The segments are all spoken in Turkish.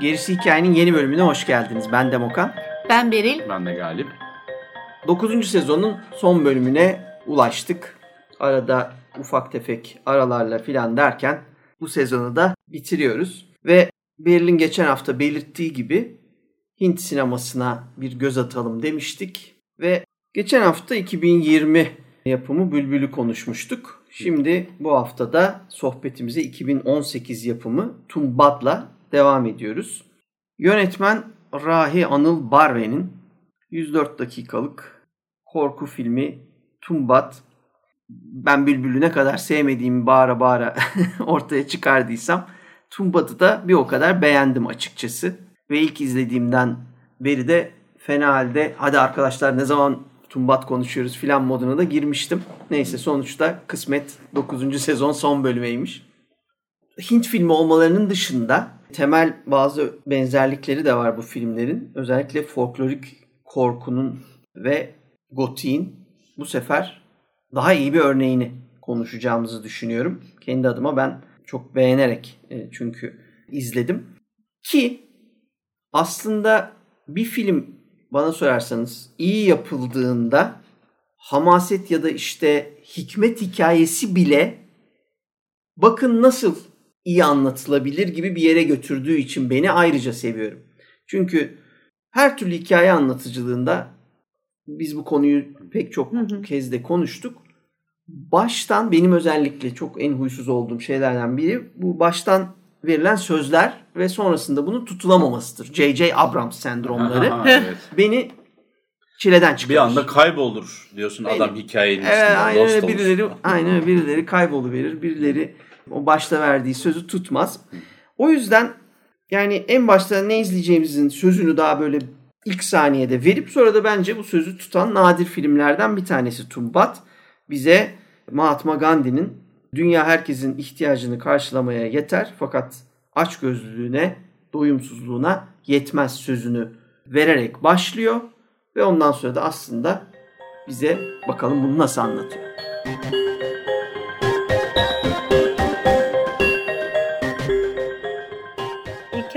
Gerisi Hikayenin yeni bölümüne hoş geldiniz. Ben Demokan. Ben Beril. Ben de Galip. 9. sezonun son bölümüne ulaştık. Arada ufak tefek aralarla filan derken bu sezonu da bitiriyoruz. Ve Beril'in geçen hafta belirttiği gibi Hint sinemasına bir göz atalım demiştik. Ve geçen hafta 2020 yapımı Bülbül'ü konuşmuştuk. Şimdi bu haftada sohbetimize 2018 yapımı Tumbad'la devam ediyoruz. Yönetmen Rahi Anıl Barve'nin 104 dakikalık korku filmi Tumbat. Ben Bülbül'ü ne kadar sevmediğimi bağıra bağıra ortaya çıkardıysam Tumbat'ı da bir o kadar beğendim açıkçası. Ve ilk izlediğimden beri de fena halde hadi arkadaşlar ne zaman Tumbat konuşuyoruz filan moduna da girmiştim. Neyse sonuçta kısmet 9. sezon son bölümeymiş. Hint filmi olmalarının dışında temel bazı benzerlikleri de var bu filmlerin. Özellikle folklorik korkunun ve gotiğin bu sefer daha iyi bir örneğini konuşacağımızı düşünüyorum. Kendi adıma ben çok beğenerek e, çünkü izledim. Ki aslında bir film bana sorarsanız iyi yapıldığında hamaset ya da işte hikmet hikayesi bile bakın nasıl iyi anlatılabilir gibi bir yere götürdüğü için beni ayrıca seviyorum. Çünkü her türlü hikaye anlatıcılığında biz bu konuyu pek çok hı hı. kez de konuştuk. Baştan benim özellikle çok en huysuz olduğum şeylerden biri bu baştan verilen sözler ve sonrasında bunun tutulamamasıdır. J.J. Abrams sendromları evet. beni çileden çıkarır. Bir anda kaybolur diyorsun Benim. adam hikayenin evet, içinde. Aynen birileri, aynen birileri kayboluverir, birileri o başta verdiği sözü tutmaz. O yüzden yani en başta ne izleyeceğimizin sözünü daha böyle ilk saniyede verip sonra da bence bu sözü tutan nadir filmlerden bir tanesi Tumbat. Bize Mahatma Gandhi'nin dünya herkesin ihtiyacını karşılamaya yeter fakat açgözlülüğüne, doyumsuzluğuna yetmez sözünü vererek başlıyor ve ondan sonra da aslında bize bakalım bunu nasıl anlatıyor.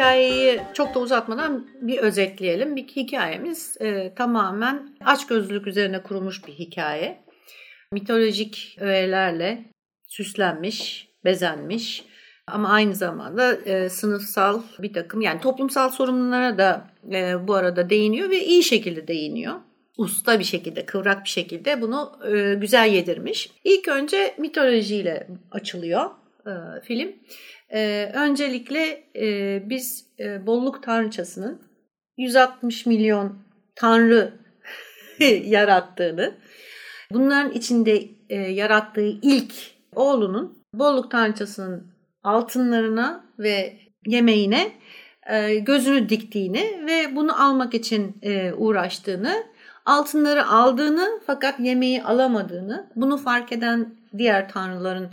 Hikayeyi çok da uzatmadan bir özetleyelim. Bir hikayemiz e, tamamen açgözlülük üzerine kurulmuş bir hikaye. Mitolojik öğelerle süslenmiş, bezenmiş ama aynı zamanda e, sınıfsal bir takım yani toplumsal sorunlara da e, bu arada değiniyor ve iyi şekilde değiniyor. Usta bir şekilde, kıvrak bir şekilde bunu e, güzel yedirmiş. İlk önce mitolojiyle açılıyor e, film. E, öncelikle e, biz e, bolluk tanrıçasının 160 milyon tanrı yarattığını, bunların içinde e, yarattığı ilk oğlunun bolluk tanrıçasının altınlarına ve yemeğine e, gözünü diktiğini ve bunu almak için e, uğraştığını, altınları aldığını fakat yemeği alamadığını, bunu fark eden diğer tanrıların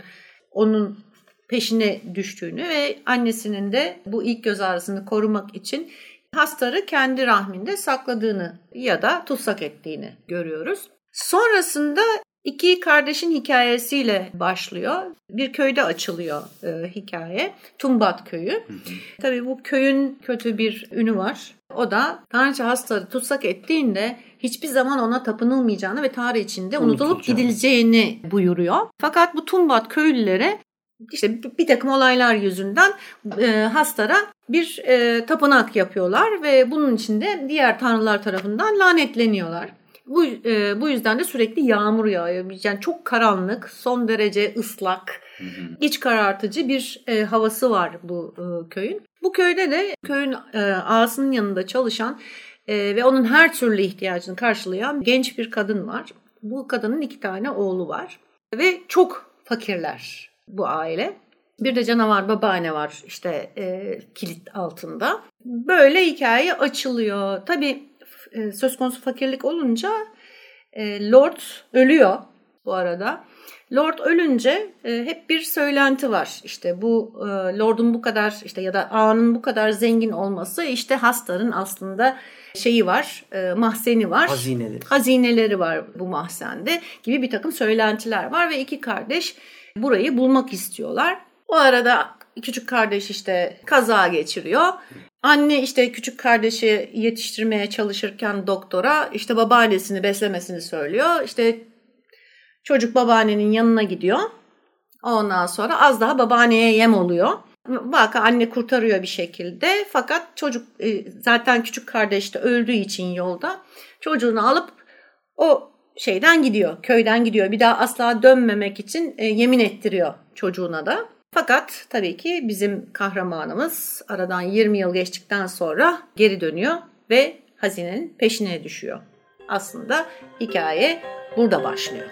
onun peşine düştüğünü ve annesinin de bu ilk göz ağrısını korumak için hastarı kendi rahminde sakladığını ya da tutsak ettiğini görüyoruz. Sonrasında iki kardeşin hikayesiyle başlıyor. Bir köyde açılıyor e, hikaye. Tumbat köyü. Hı hı. Tabii bu köyün kötü bir ünü var. O da Tanrıça hastaları tutsak ettiğinde hiçbir zaman ona tapınılmayacağını ve tarih içinde unutulup gidileceğini buyuruyor. Fakat bu Tumbat köylülere işte bir takım olaylar yüzünden e, Hastar'a bir e, tapınak yapıyorlar ve bunun içinde diğer tanrılar tarafından lanetleniyorlar. Bu, e, bu yüzden de sürekli yağmur yağıyor. Yani çok karanlık, son derece ıslak, hı hı. iç karartıcı bir e, havası var bu e, köyün. Bu köyde de köyün e, ağasının yanında çalışan e, ve onun her türlü ihtiyacını karşılayan genç bir kadın var. Bu kadının iki tane oğlu var ve çok fakirler bu aile. Bir de canavar babaanne var işte e, kilit altında. Böyle hikaye açılıyor. Tabii e, söz konusu fakirlik olunca e, Lord ölüyor bu arada. Lord ölünce e, hep bir söylenti var. İşte bu e, Lord'un bu kadar işte ya da ağanın bu kadar zengin olması işte Hastar'ın aslında şeyi var, e, mahzeni var. Hazineleri. Hazineleri var bu mahzende gibi bir takım söylentiler var ve iki kardeş burayı bulmak istiyorlar. O arada küçük kardeş işte kaza geçiriyor. Anne işte küçük kardeşi yetiştirmeye çalışırken doktora işte babaannesini beslemesini söylüyor. İşte çocuk babaannenin yanına gidiyor. Ondan sonra az daha babaanneye yem oluyor. Vaka anne kurtarıyor bir şekilde fakat çocuk e, zaten küçük kardeş de öldüğü için yolda çocuğunu alıp o şeyden gidiyor, köyden gidiyor. Bir daha asla dönmemek için e, yemin ettiriyor çocuğuna da. Fakat tabii ki bizim kahramanımız aradan 20 yıl geçtikten sonra geri dönüyor ve hazinenin peşine düşüyor. Aslında hikaye burada başlıyor.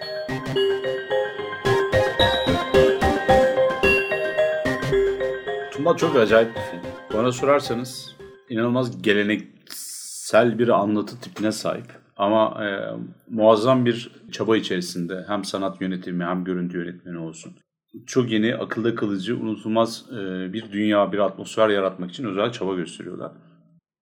Tumba çok acayip bir film. Bana sorarsanız inanılmaz geleneksel bir anlatı tipine sahip. Ama e, muazzam bir çaba içerisinde hem sanat yönetimi hem görüntü yönetmeni olsun. Çok yeni, akılda kalıcı, unutulmaz e, bir dünya, bir atmosfer yaratmak için özel çaba gösteriyorlar.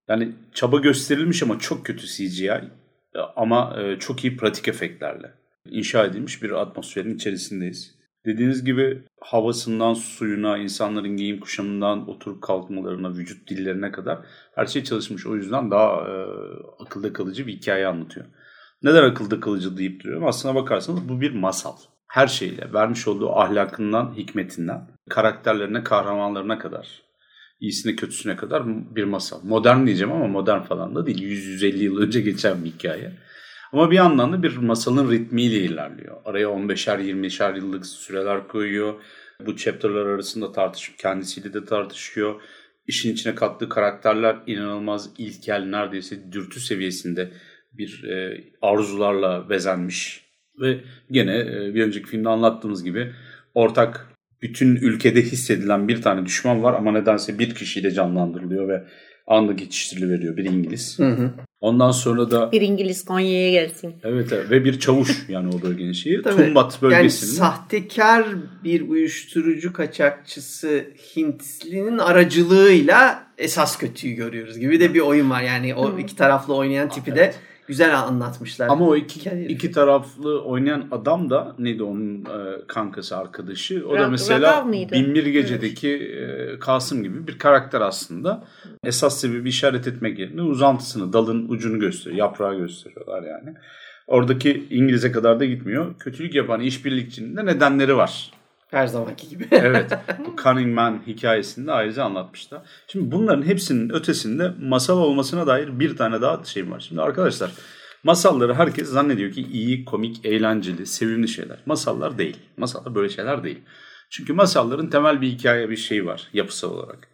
Yani çaba gösterilmiş ama çok kötü CGI e, ama e, çok iyi pratik efektlerle inşa edilmiş bir atmosferin içerisindeyiz. Dediğiniz gibi havasından suyuna, insanların giyim kuşamından oturup kalkmalarına, vücut dillerine kadar her şey çalışmış. O yüzden daha e, akılda kalıcı bir hikaye anlatıyor. Neden akılda kalıcı deyip duruyorum? Aslına bakarsanız bu bir masal. Her şeyle, vermiş olduğu ahlakından, hikmetinden, karakterlerine, kahramanlarına kadar, iyisine kötüsüne kadar bir masal. Modern diyeceğim ama modern falan da değil. 100-150 yıl önce geçen bir hikaye. Ama bir yandan da bir masalın ritmiyle ilerliyor. Araya 15'er 20'şer yıllık süreler koyuyor. Bu chapter'lar arasında tartışıp kendisiyle de tartışıyor. İşin içine kattığı karakterler inanılmaz ilkel, neredeyse dürtü seviyesinde bir e, arzularla bezenmiş. Ve gene e, bir önceki filmde anlattığımız gibi ortak bütün ülkede hissedilen bir tane düşman var ama nedense bir kişiyle canlandırılıyor ve anında geçiştiriliyor bir İngiliz. Hı hı. Ondan sonra da Bir İngiliz Konya'ya gelsin. evet, evet ve bir çavuş yani o bölgenin şeyi. Tabii. Tumbat Yani bölgesinin. sahtekar bir uyuşturucu kaçakçısı Hintlinin aracılığıyla esas kötüyü görüyoruz gibi de bir oyun var. Yani o iki taraflı oynayan tipi de güzel anlatmışlar. Ama o iki, Hikaye. iki taraflı oynayan adam da neydi onun e, kankası arkadaşı. O da Ra- mesela Ragav mıydı? Binbir Gece'deki e, Kasım gibi bir karakter aslında. Esas sebebi işaret etmek yerine uzantısını, dalın ucunu gösteriyor. Yaprağı gösteriyorlar yani. Oradaki İngiliz'e kadar da gitmiyor. Kötülük yapan işbirlikçinin de nedenleri var. Her zamanki gibi. Evet. Bu Cunning Man hikayesinde ayrıca anlatmışlar. Şimdi bunların hepsinin ötesinde masal olmasına dair bir tane daha şey var. Şimdi arkadaşlar masalları herkes zannediyor ki iyi, komik, eğlenceli, sevimli şeyler. Masallar değil. Masallar böyle şeyler değil. Çünkü masalların temel bir hikaye bir şey var yapısal olarak.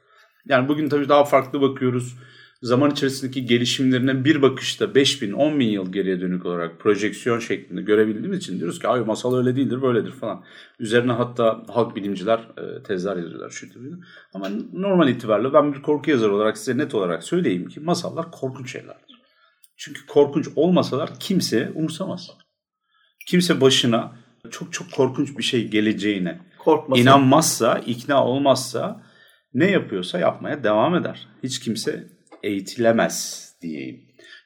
Yani bugün tabii daha farklı bakıyoruz. Zaman içerisindeki gelişimlerine bir bakışta 5000, 10 bin yıl geriye dönük olarak projeksiyon şeklinde görebildiğimiz için diyoruz ki ay masal öyle değildir böyledir falan. Üzerine hatta halk bilimciler e, tezler yazıyorlar şu türlü. Ama normal itibariyle ben bir korku yazarı olarak size net olarak söyleyeyim ki masallar korkunç şeylerdir. Çünkü korkunç olmasalar kimse umursamaz. Kimse başına çok çok korkunç bir şey geleceğine Korkmasın. İnanmazsa, ikna olmazsa ne yapıyorsa yapmaya devam eder. Hiç kimse eğitilemez diyeyim.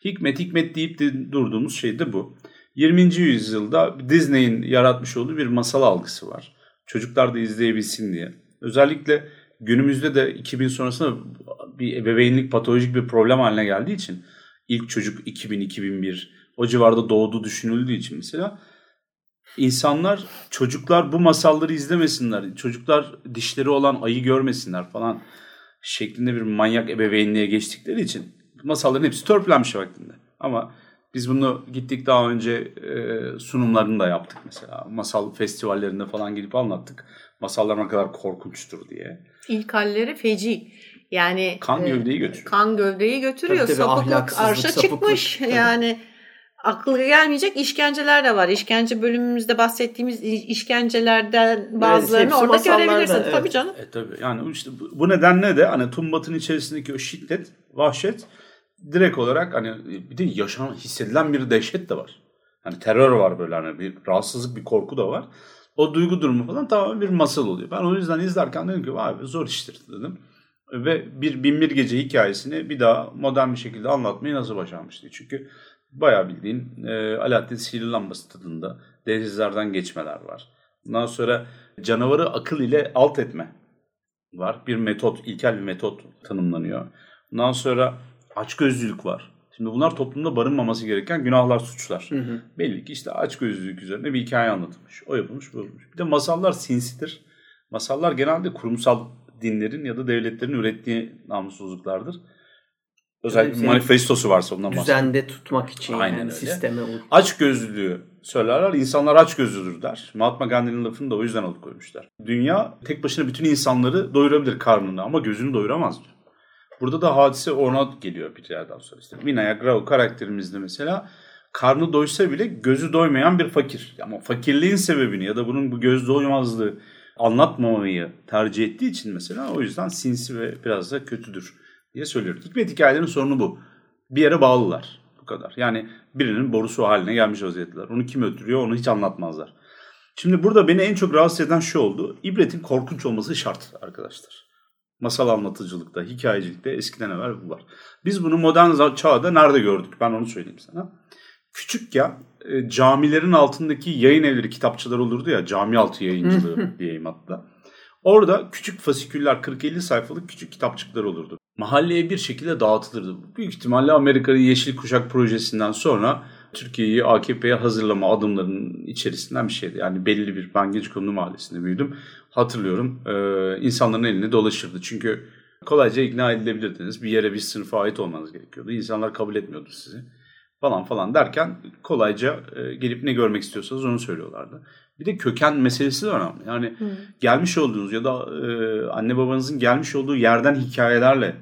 Hikmet hikmet deyip de durduğumuz şey de bu. 20. yüzyılda Disney'in yaratmış olduğu bir masal algısı var. Çocuklar da izleyebilsin diye. Özellikle günümüzde de 2000 sonrasında bir ebeveynlik patolojik bir problem haline geldiği için ilk çocuk 2000-2001 o civarda doğduğu düşünüldüğü için mesela insanlar çocuklar bu masalları izlemesinler. Çocuklar dişleri olan ayı görmesinler falan şeklinde bir manyak ebeveynliğe geçtikleri için masalların hepsi törpülenmiş vaktinde. Ama biz bunu gittik daha önce e, sunumlarını da yaptık mesela. Masal festivallerinde falan gidip anlattık. Masallar ne kadar korkunçtur diye. İlk halleri feci. Yani Kan e, gövdeyi götürüyor. Kan gövdeyi götürüyor. Tabii tabii, Sapıklık arşa sapıklık. çıkmış. Tabii. Yani aklı gelmeyecek işkenceler de var. İşkence bölümümüzde bahsettiğimiz işkencelerden bazılarını hepsi orada görebilirsin. evet. Tabii canım. E tabii yani işte bu, bu nedenle de hani Tumbat'ın içerisindeki o şiddet, vahşet direkt olarak hani bir de yaşanan hissedilen bir dehşet de var. Hani terör var böyle hani bir rahatsızlık bir korku da var. O duygu durumu falan tamamen bir masal oluyor. Ben o yüzden izlerken dedim ki abi zor iştir dedim. Ve bir binbir gece hikayesini bir daha modern bir şekilde anlatmayı nasıl başarmıştı? Çünkü bayağı bildiğin e, Alaaddin sihirli lambası tadında denizlerden geçmeler var. Ondan sonra canavarı akıl ile alt etme var. Bir metot, ilkel bir metot tanımlanıyor. Ondan sonra açgözlülük var. Şimdi bunlar toplumda barınmaması gereken günahlar, suçlar. Hı hı. Belli ki işte açgözlülük üzerine bir hikaye anlatılmış. O yapılmış, bu yapılmış. Bir de masallar sinsidir. Masallar genelde kurumsal dinlerin ya da devletlerin ürettiği namussuzluklardır. Özellikle yani manifestosu varsa ondan bahsediyorum. Düzende tutmak için Aynen yani öyle. sisteme Aç gözlülüğü söylerler. İnsanlar aç gözlüdür der. Mahatma Gandhi'nin lafını da o yüzden alıp koymuşlar. Dünya tek başına bütün insanları doyurabilir karnını ama gözünü doyuramaz diyor. Burada da hadise ona geliyor bir yerden sonra. İşte Vinaya Grau karakterimizde mesela karnı doysa bile gözü doymayan bir fakir. Ama fakirliğin sebebini ya da bunun bu göz doymazlığı anlatmamayı tercih ettiği için mesela o yüzden sinsi ve biraz da kötüdür diye söylüyorum. Hikmet hikayelerinin sorunu bu. Bir yere bağlılar. Bu kadar. Yani birinin borusu haline gelmiş vaziyetteler. Onu kim öldürüyor onu hiç anlatmazlar. Şimdi burada beni en çok rahatsız eden şu oldu. İbretin korkunç olması şart arkadaşlar. Masal anlatıcılıkta, hikayecilikte eskiden evvel bu var. Biz bunu modern çağda nerede gördük? Ben onu söyleyeyim sana. Küçük ya e, camilerin altındaki yayın evleri kitapçılar olurdu ya cami altı yayıncılığı diyeyim hatta. Orada küçük fasiküller 40-50 sayfalık küçük kitapçıklar olurdu. Mahalleye bir şekilde dağıtılırdı. Büyük ihtimalle Amerika'nın Yeşil Kuşak projesinden sonra Türkiye'yi AKP'ye hazırlama adımlarının içerisinden bir şeydi. Yani belli bir, ben Gecikonu Mahallesi'nde büyüdüm. Hatırlıyorum e, insanların elinde dolaşırdı. Çünkü kolayca ikna edilebilirdiniz. Bir yere bir sınıfa ait olmanız gerekiyordu. İnsanlar kabul etmiyordu sizi falan falan derken kolayca e, gelip ne görmek istiyorsanız onu söylüyorlardı. Bir de köken meselesi de önemli. Yani hmm. gelmiş olduğunuz ya da e, anne babanızın gelmiş olduğu yerden hikayelerle,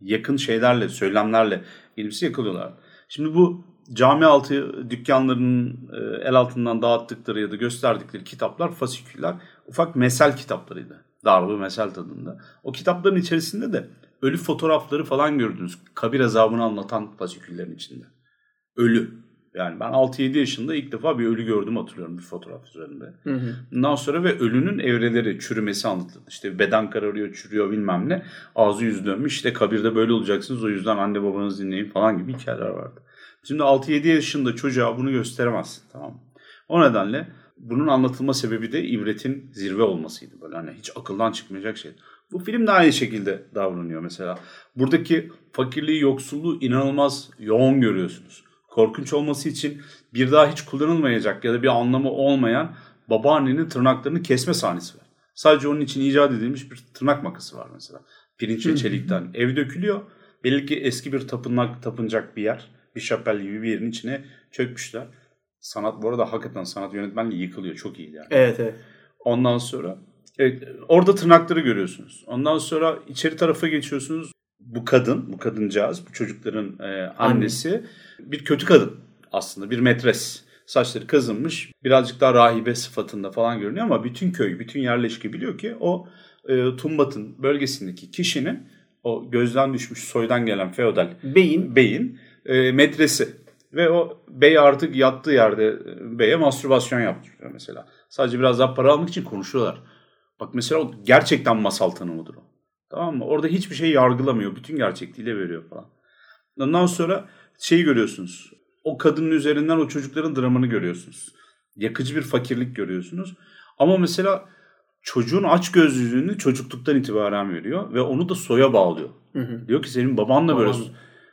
yakın şeylerle, söylemlerle elbise yakalıyorlar. Şimdi bu cami altı dükkanlarının e, el altından dağıttıkları ya da gösterdikleri kitaplar fasiküller ufak mesel kitaplarıydı. Darbe mesel tadında. O kitapların içerisinde de ölü fotoğrafları falan gördünüz. Kabir azabını anlatan fasiküllerin içinde ölü. Yani ben 6-7 yaşında ilk defa bir ölü gördüm hatırlıyorum bir fotoğraf üzerinde. Hı hı. Ondan sonra ve ölünün evreleri, çürümesi anlatıldı. İşte beden kararıyor, çürüyor bilmem ne. Ağzı yüzü dönmüş. İşte kabirde böyle olacaksınız o yüzden anne babanızı dinleyin falan gibi hikayeler vardı. Şimdi 6-7 yaşında çocuğa bunu gösteremezsin tamam mı? O nedenle bunun anlatılma sebebi de ibretin zirve olmasıydı. Böyle hani hiç akıldan çıkmayacak şey. Bu film de aynı şekilde davranıyor mesela. Buradaki fakirliği, yoksulluğu inanılmaz yoğun görüyorsunuz korkunç olması için bir daha hiç kullanılmayacak ya da bir anlamı olmayan babaannenin tırnaklarını kesme sahnesi var. Sadece onun için icat edilmiş bir tırnak makası var mesela. Pirinç ve çelikten. Ev dökülüyor. Belli ki eski bir tapınak, tapınacak bir yer. Bir şapel gibi bir yerin içine çökmüşler. Sanat bu arada hakikaten sanat yönetmenliği yıkılıyor. Çok iyi yani. Evet evet. Ondan sonra evet, orada tırnakları görüyorsunuz. Ondan sonra içeri tarafa geçiyorsunuz bu kadın, bu kadıncağız, bu çocukların e, annesi Anne. bir kötü kadın aslında, bir metres. Saçları kazınmış, birazcık daha rahibe sıfatında falan görünüyor ama bütün köy, bütün yerleşke biliyor ki o e, Tumbat'ın bölgesindeki kişinin o gözden düşmüş soydan gelen feodal beyin, beyin e, metresi. Ve o bey artık yattığı yerde e, beye mastürbasyon yaptırıyor mesela. Sadece biraz daha para almak için konuşuyorlar. Bak mesela o gerçekten masal tanımıdır o. Tamam mı? Orada hiçbir şey yargılamıyor. Bütün gerçekliğiyle veriyor falan. Ondan sonra şeyi görüyorsunuz. O kadının üzerinden o çocukların dramını görüyorsunuz. Yakıcı bir fakirlik görüyorsunuz. Ama mesela çocuğun aç gözlülüğünü çocukluktan itibaren veriyor ve onu da soya bağlıyor. Hı hı. Diyor ki senin baban da böyle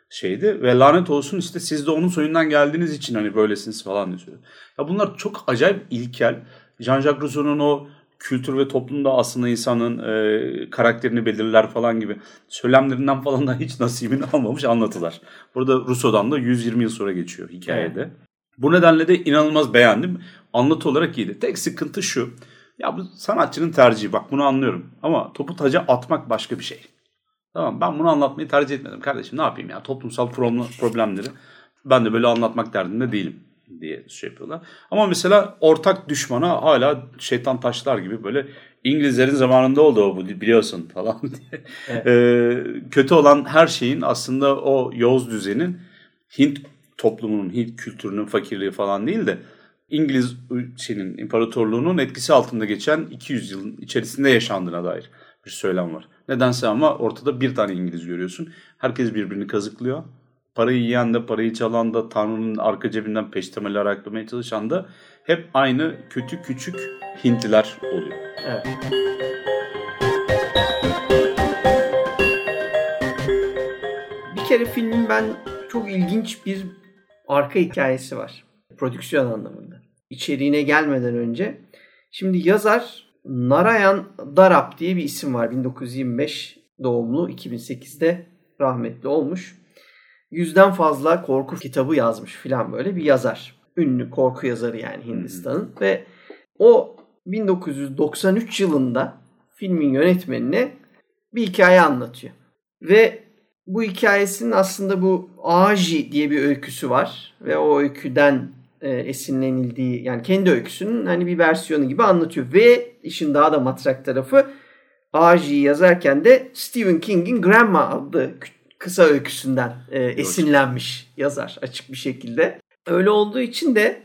şeydi ve lanet olsun işte siz de onun soyundan geldiğiniz için hani böylesiniz falan diyor. Ya bunlar çok acayip ilkel. Jean-Jacques Rousseau'nun o kültür ve toplumda aslında insanın e, karakterini belirler falan gibi söylemlerinden falan da hiç nasibini almamış anlatılar. Burada Rousseau'dan da 120 yıl sonra geçiyor hikayede. Evet. Bu nedenle de inanılmaz beğendim. Anlatı olarak iyiydi. Tek sıkıntı şu. Ya bu sanatçının tercihi bak bunu anlıyorum. Ama topu taca atmak başka bir şey. Tamam ben bunu anlatmayı tercih etmedim kardeşim ne yapayım ya toplumsal problemleri ben de böyle anlatmak derdinde değilim. Diye şey yapıyorlar. Ama mesela ortak düşmana hala şeytan taşlar gibi böyle İngilizlerin zamanında oldu o bu biliyorsun falan diye. Evet. Ee, kötü olan her şeyin aslında o Yavuz düzenin Hint toplumunun, Hint kültürünün fakirliği falan değil de İngiliz şeyinin imparatorluğunun etkisi altında geçen 200 yılın içerisinde yaşandığına dair bir söylem var. Nedense ama ortada bir tane İngiliz görüyorsun. Herkes birbirini kazıklıyor. Parayı yiyen de parayı çalan da Tanrı'nın arka cebinden peştemeler aklamaya çalışan da hep aynı kötü küçük Hintliler oluyor. Evet. Bir kere filmin ben çok ilginç bir arka hikayesi var. Prodüksiyon anlamında. İçeriğine gelmeden önce. Şimdi yazar Narayan Darap diye bir isim var. 1925 doğumlu. 2008'de rahmetli olmuş. Yüzden fazla korku kitabı yazmış filan böyle bir yazar. Ünlü korku yazarı yani Hindistan'ın. Ve o 1993 yılında filmin yönetmenine bir hikaye anlatıyor. Ve bu hikayesinin aslında bu Aji diye bir öyküsü var. Ve o öyküden e, esinlenildiği yani kendi öyküsünün hani bir versiyonu gibi anlatıyor. Ve işin daha da matrak tarafı Aji'yi yazarken de Stephen King'in Grandma adlı kısa öyküsünden e, esinlenmiş yazar açık bir şekilde. Öyle olduğu için de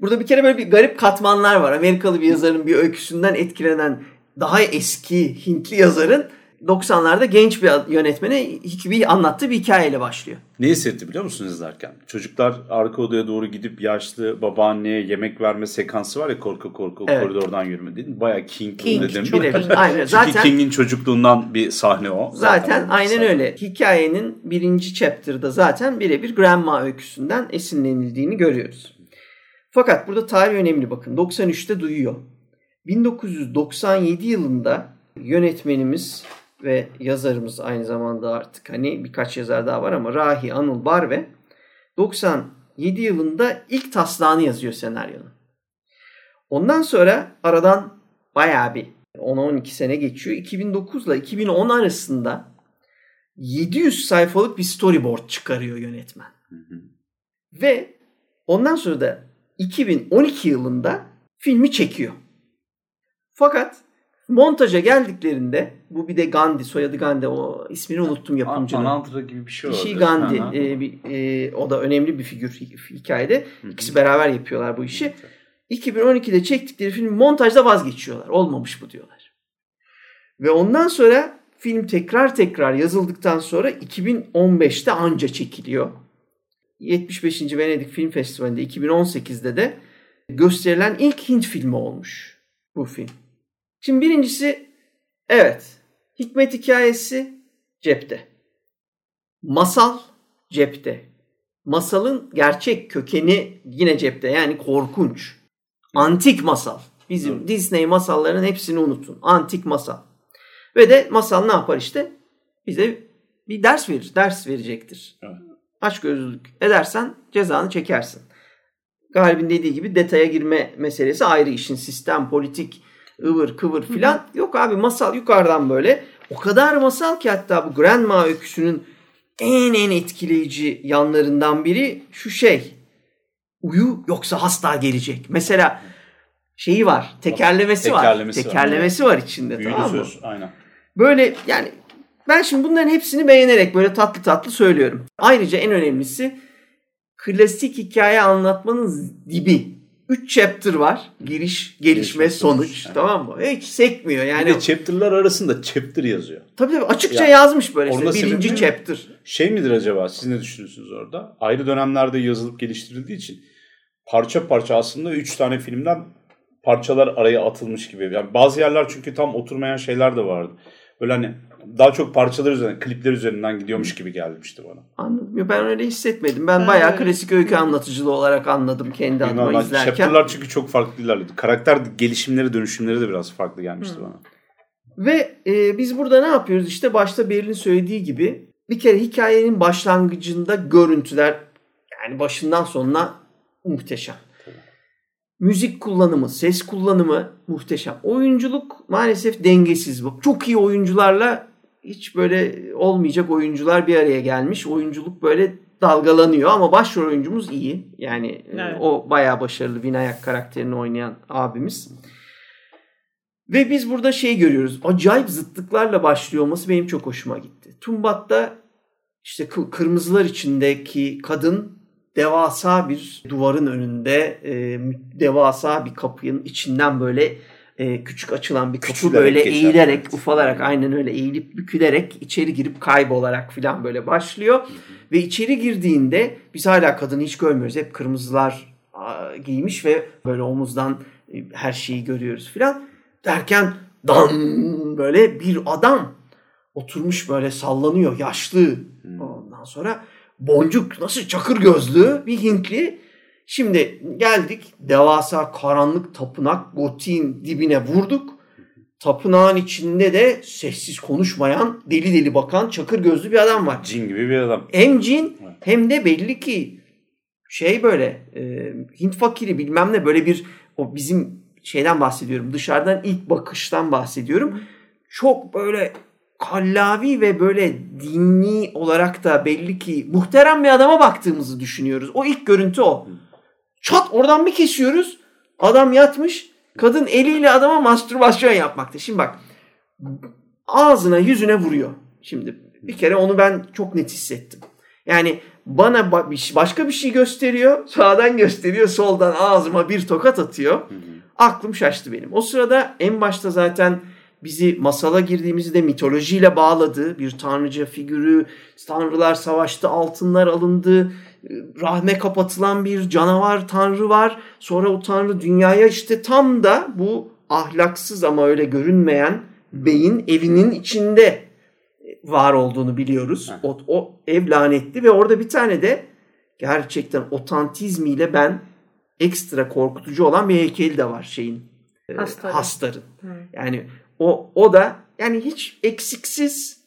burada bir kere böyle bir garip katmanlar var. Amerikalı bir yazarın bir öyküsünden etkilenen daha eski Hintli yazarın 90'larda genç bir yönetmene bir anlattığı bir hikayeyle başlıyor. Ne hissetti biliyor musunuz izlerken? Çocuklar arka odaya doğru gidip yaşlı babaanneye yemek verme sekansı var ya korku korku evet. koridordan yürüme değil mi? Baya King, King dedim. Çok King. Aynen. Zaten, King'in çocukluğundan bir sahne o. Zaten, zaten aynen öyle. Hikayenin birinci chapter'da zaten birebir Grandma öyküsünden esinlenildiğini görüyoruz. Fakat burada tarih önemli bakın. 93'te duyuyor. 1997 yılında yönetmenimiz ve yazarımız aynı zamanda artık hani birkaç yazar daha var ama Rahi Anıl Barve 97 yılında ilk taslağını yazıyor senaryonun. Ondan sonra aradan bayağı bir 10-12 sene geçiyor. 2009 ile 2010 arasında 700 sayfalık bir storyboard çıkarıyor yönetmen. Hı hı. Ve ondan sonra da 2012 yılında filmi çekiyor. Fakat montaja geldiklerinde bu bir de Gandhi soyadı Gandhi o ismini unuttum yapımcının. Anantra gibi bir şey oldu. Bir şey Gandhi e, bir, e, o da önemli bir figür hikayede. Hı-hı. İkisi beraber yapıyorlar bu işi. 2012'de çektikleri film montajda vazgeçiyorlar. Olmamış bu diyorlar. Ve ondan sonra film tekrar tekrar yazıldıktan sonra 2015'te anca çekiliyor. 75. Venedik Film Festivali'nde 2018'de de gösterilen ilk Hint filmi olmuş bu film. Şimdi birincisi evet hikmet hikayesi cepte. Masal cepte. Masalın gerçek kökeni yine cepte. Yani korkunç. Antik masal. Bizim evet. Disney masallarının hepsini unutun. Antik masal. Ve de masal ne yapar işte? Bize bir ders verir. Ders verecektir. Evet. Aç gözlülük edersen cezanı çekersin. Galibin dediği gibi detaya girme meselesi ayrı işin sistem, politik, ıvır kıvır filan. Yok abi masal yukarıdan böyle. O kadar masal ki hatta bu Grandma öyküsünün en en etkileyici yanlarından biri şu şey. Uyu yoksa hasta gelecek. Mesela şeyi var. Tekerlemesi, tekerlemesi var. Tekerlemesi var, var içinde Büyülü tamam mı? Söz, aynen. Böyle yani ben şimdi bunların hepsini beğenerek böyle tatlı tatlı söylüyorum. Ayrıca en önemlisi klasik hikaye anlatmanın dibi. 3 chapter var. Giriş, gelişme, Gelişme, sonuç. Yani. Tamam mı? Hiç sekmiyor. Yani bir de chapter'lar arasında chapter yazıyor. Tabii tabii açıkça ya, yazmış böyle işte. Birinci chapter. Şey midir acaba? Siz ne düşünüyorsunuz orada? Ayrı dönemlerde yazılıp geliştirildiği için parça parça aslında 3 tane filmden parçalar araya atılmış gibi. Yani bazı yerler çünkü tam oturmayan şeyler de vardı. Böyle hani daha çok parçalar üzerinden, klipler üzerinden gidiyormuş gibi gelmişti bana. Anladım. Ben öyle hissetmedim. Ben bayağı klasik öykü anlatıcılığı olarak anladım kendi adıma Bilmem, izlerken. Chapter'lar çünkü çok farklı ilerledi. Karakter gelişimleri, dönüşümleri de biraz farklı gelmişti Hı. bana. Ve e, biz burada ne yapıyoruz? İşte başta Berlin söylediği gibi bir kere hikayenin başlangıcında görüntüler yani başından sonuna muhteşem. Müzik kullanımı, ses kullanımı muhteşem. Oyunculuk maalesef dengesiz. Çok iyi oyuncularla hiç böyle olmayacak oyuncular bir araya gelmiş. Oyunculuk böyle dalgalanıyor ama başrol oyuncumuz iyi. Yani e, Evet. o bayağı başarılı Vinayak karakterini oynayan abimiz. Ve biz burada şey görüyoruz. Acayip zıtlıklarla başlıyor olması benim çok hoşuma gitti. Tumbat'ta işte kı- kırmızılar içindeki kadın devasa bir duvarın önünde e, devasa bir kapının içinden böyle e, küçük açılan bir kapı Küçülerek böyle geçer. eğilerek Evet. ufalarak aynen öyle eğilip bükülerek içeri girip kaybolarak falan böyle başlıyor. Ve içeri girdiğinde biz hala kadını hiç görmüyoruz. Hep kırmızılar aa, giymiş ve böyle omuzdan e, her şeyi görüyoruz filan. Derken dan böyle bir adam oturmuş böyle sallanıyor yaşlı. Ondan sonra boncuk nasıl çakır gözlü bir Hintli. Şimdi geldik devasa karanlık tapınak gotiğin dibine vurduk. Tapınağın içinde de sessiz konuşmayan deli deli bakan çakır gözlü bir adam var. Cin gibi bir adam. Hem cin hem de belli ki şey böyle e, Hint fakiri bilmem ne böyle bir o bizim şeyden bahsediyorum. Dışarıdan ilk bakıştan bahsediyorum. Çok böyle kallavi ve böyle dini olarak da belli ki muhterem bir adama baktığımızı düşünüyoruz. O ilk görüntü o. Çat oradan bir kesiyoruz. Adam yatmış. Kadın eliyle adama mastürbasyon yapmakta. Şimdi bak ağzına yüzüne vuruyor. Şimdi bir kere onu ben çok net hissettim. Yani bana şey- başka bir şey gösteriyor. Sağdan gösteriyor. Soldan ağzıma bir tokat atıyor. Aklım şaştı benim. O sırada en başta zaten bizi masala girdiğimizde mitolojiyle bağladı. Bir tanrıca figürü, tanrılar savaştı, altınlar alındı, rahme kapatılan bir canavar tanrı var. Sonra o tanrı dünyaya işte tam da bu ahlaksız ama öyle görünmeyen beyin evinin içinde var olduğunu biliyoruz. O, o ev lanetli ve orada bir tane de gerçekten otantizmiyle ben ekstra korkutucu olan bir heykeli de var şeyin. e, Hastarın. Hastarın. Yani o o da yani hiç eksiksiz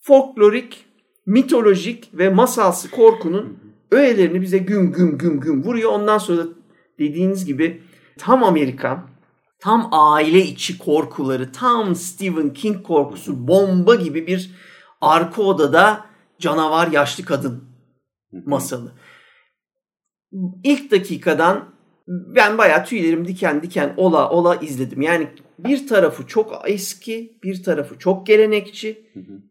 folklorik, mitolojik ve masalsı korkunun öğelerini bize güm güm güm güm vuruyor. Ondan sonra dediğiniz gibi tam Amerikan, tam aile içi korkuları, tam Stephen King korkusu, bomba gibi bir arka odada canavar yaşlı kadın masalı. İlk dakikadan ben bayağı tüylerim diken diken ola ola izledim. Yani bir tarafı çok eski, bir tarafı çok gelenekçi.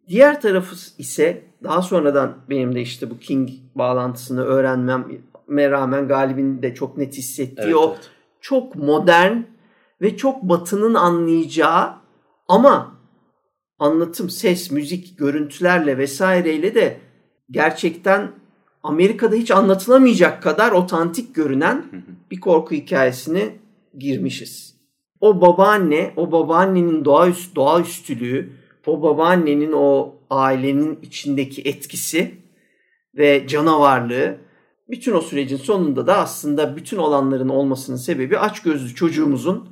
Diğer tarafı ise daha sonradan benim de işte bu King bağlantısını öğrenmeme rağmen Galip'in de çok net hissettiği Evet, o evet. çok modern ve çok batının anlayacağı ama anlatım, ses, müzik, görüntülerle vesaireyle de gerçekten Amerika'da hiç anlatılamayacak kadar otantik görünen bir korku hikayesine girmişiz. O babaanne, o babaannenin doğaüstü, doğaüstülüğü, o babaannenin o ailenin içindeki etkisi ve canavarlığı bütün o sürecin sonunda da aslında bütün olanların olmasının sebebi açgözlü çocuğumuzun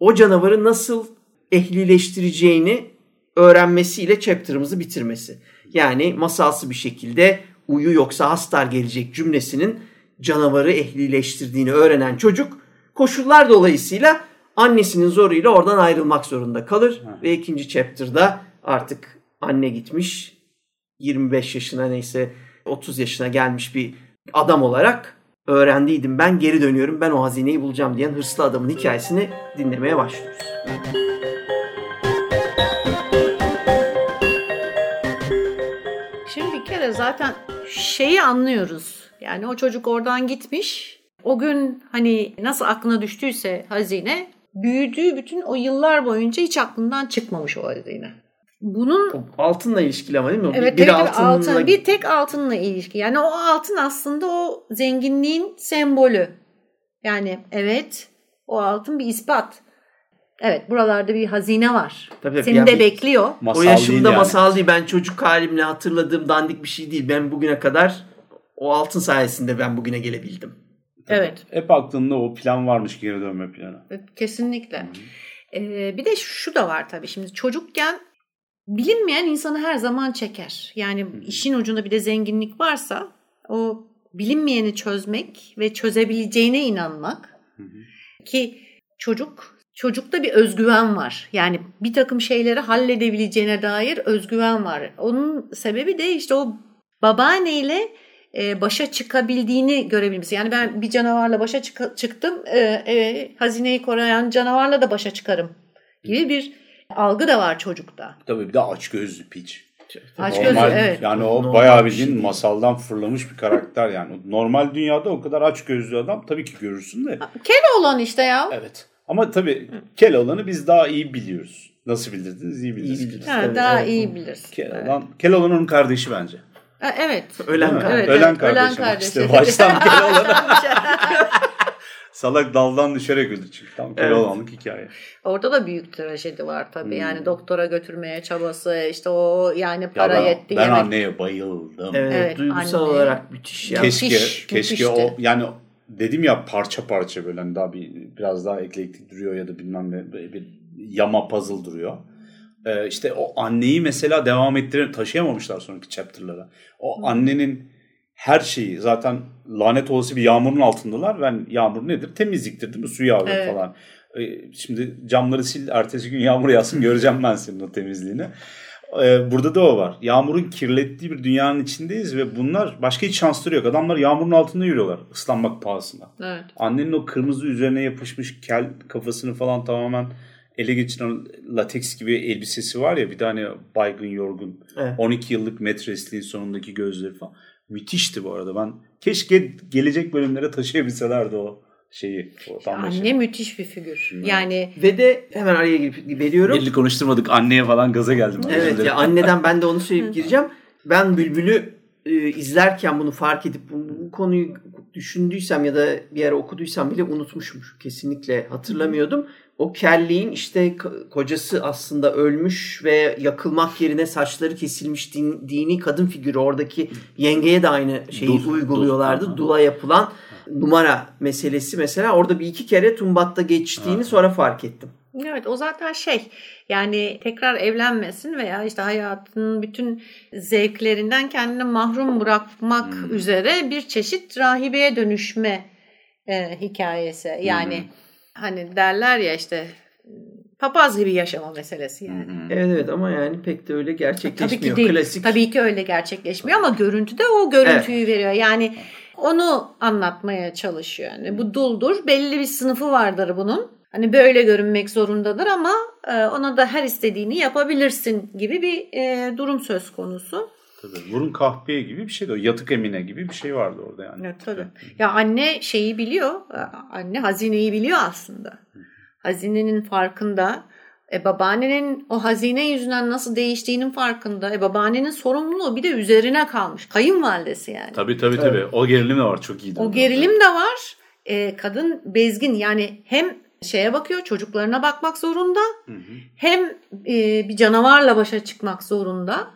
o canavarı nasıl ehlileştireceğini öğrenmesiyle chapter'ımızı bitirmesi. Yani masalsı bir şekilde uyu yoksa hastar gelecek cümlesinin canavarı ehlileştirdiğini öğrenen çocuk koşullar dolayısıyla annesinin zoruyla oradan ayrılmak zorunda kalır. Ve ikinci chapter'da artık anne gitmiş 25 yaşına neyse 30 yaşına gelmiş bir adam olarak öğrendiydim ben geri dönüyorum ben o hazineyi bulacağım diyen hırslı adamın hikayesini dinlemeye başlıyoruz. Şimdi bir kere zaten şeyi anlıyoruz. Yani o çocuk oradan gitmiş. O gün hani nasıl aklına düştüyse hazine büyüdüğü bütün o yıllar boyunca hiç aklından çıkmamış o hazine. Bunun O altınla ilişkili ama değil mi? Evet, bir, bir, altınla altın, bir tek altınla ilişki. Yani o altın aslında o zenginliğin sembolü. Yani evet o altın bir ispat. Evet buralarda bir hazine var. Tabii, tabii. Seni Yani de bekliyor. Masal o değil yaşımda yani. masal değil. Ben çocuk halimle hatırladığım dandik bir şey değil. Ben bugüne kadar o altın sayesinde ben bugüne gelebildim. Evet. Hep aklında o plan varmış geri dönme planı. Kesinlikle. Ee, bir de şu da var tabii şimdi çocukken bilinmeyen insanı her zaman çeker. Yani işin ucunda bir de zenginlik varsa o bilinmeyeni çözmek ve çözebileceğine inanmak ki çocuk çocukta bir özgüven var. Yani bir takım şeyleri halledebileceğine dair özgüven var. Onun sebebi de işte o babaanneyle e, başa çıkabildiğini görebilmesi. Yani ben bir canavarla başa çık- çıktım, e, e, hazineyi koruyan canavarla da başa çıkarım gibi bir algı da var çocukta. Tabii bir de aç gözlü piç. Aç Normal, gözlü, evet. Yani o Normal bayağı bir bildiğin şey. masaldan fırlamış bir karakter yani. Normal dünyada o kadar aç gözlü adam tabii ki görürsün de. Keloğlan işte ya. Evet. Ama tabii Keloğlan'ı biz daha iyi biliyoruz. Nasıl bilirdiniz? İyi İyi bilirsiniz. biliriz. Ha, daha evet. iyi bilirsin. Keloğlan, Keloğlan onun kardeşi bence. Evet. Ölen kardeş. Evet, Ölen evet, kardeşi. ölen bak kardeşi. İşte baştan Keloğlan'a salak daldan düşerek öldü çünkü. Tam Keloğlan'lık hikaye. Orada da büyük trajedi var tabii. Hmm. Yani doktora götürmeye çabası, işte o yani Ya para ben, yetti ben yemek. anneye bayıldım. Evet, Evet, duygusal anne. olarak müthiş ya. keşke Müthiş, keşke müthişti. o yani dedim ya parça parça böyle hani daha bir biraz daha eklektik duruyor ya da bilmem ne bir yama puzzle duruyor. Ee, işte o anneyi mesela devam ettirip taşıyamamışlar sonraki chapter'lara. O annenin her şeyi zaten lanet olası bir yağmurun altındalar. Ben yağmur nedir? Temizliktir değil mi? Su yağıyor Evet. falan. Ee, şimdi camları sil ertesi gün yağmur yağsın göreceğim ben senin o temizliğini. Ee, burada da o var. Yağmurun kirlettiği bir dünyanın içindeyiz ve bunlar başka hiç şansları yok. Adamlar yağmurun altında yürüyorlar ıslanmak pahasına. Evet. Annenin o kırmızı üzerine yapışmış kel kafasını falan tamamen ele geçiren lateks gibi elbisesi var ya bir tane baygın yorgun Evet. 12 yıllık metresliğin sonundaki gözleri falan. Müthişti bu arada. Ben keşke gelecek bölümlere taşıyabilselerdi o şeyi. O şey. Anne müthiş bir figür. Yani Ve de hemen araya girip veriyorum. Belli konuşturmadık. Anneye falan gaza geldim. Evet ya anneden ben de onu söyleyip gireceğim. Ben Bülbül'ü e, izlerken bunu fark edip bu, bu konuyu düşündüysem ya da bir ara okuduysam bile unutmuşum. Kesinlikle hatırlamıyordum. O kelliğin işte ko- kocası aslında ölmüş ve yakılmak yerine saçları kesilmiş din- dini kadın figürü oradaki yengeye de aynı şeyi Dul- uyguluyorlardı. dul. Dula yapılan numara meselesi mesela orada bir iki kere Tumbat'ta geçtiğini Ha. sonra fark ettim. evet o zaten şey yani tekrar evlenmesin veya işte hayatının bütün zevklerinden kendini mahrum bırakmak Hmm. üzere bir çeşit rahibeye dönüşme e, hikayesi. Yani Hmm. Hani derler ya işte papaz gibi yaşama meselesi yani. Evet evet ama yani pek de öyle gerçekleşmiyor. Tabii ki değil. Klasik. Tabii ki öyle gerçekleşmiyor ama görüntüde o görüntüyü veriyor. Yani onu anlatmaya çalışıyor. Yani bu duldur. Belli bir sınıfı vardır bunun. Hani böyle görünmek zorundadır ama e, ona da her istediğini yapabilirsin gibi bir e, durum söz konusu. Tabii. Vurun kahpeye gibi bir şeydi o. Yatık Emine gibi bir şey vardı orada yani. Evet, tabii. Ya anne şeyi biliyor. e, Anne hazineyi biliyor aslında. Hazinenin farkında. E babaannenin o hazine yüzünden nasıl değiştiğinin farkında. E babaannenin sorumluluğu bir de üzerine kalmış. Kayınvalidesi yani. Tabii tabii tabii. O gerilim de var. Çok iyiydi. O gerilim de var. E, kadın bezgin yani hem şeye bakıyor çocuklarına bakmak zorunda Hı hı. hem e, bir canavarla başa çıkmak zorunda.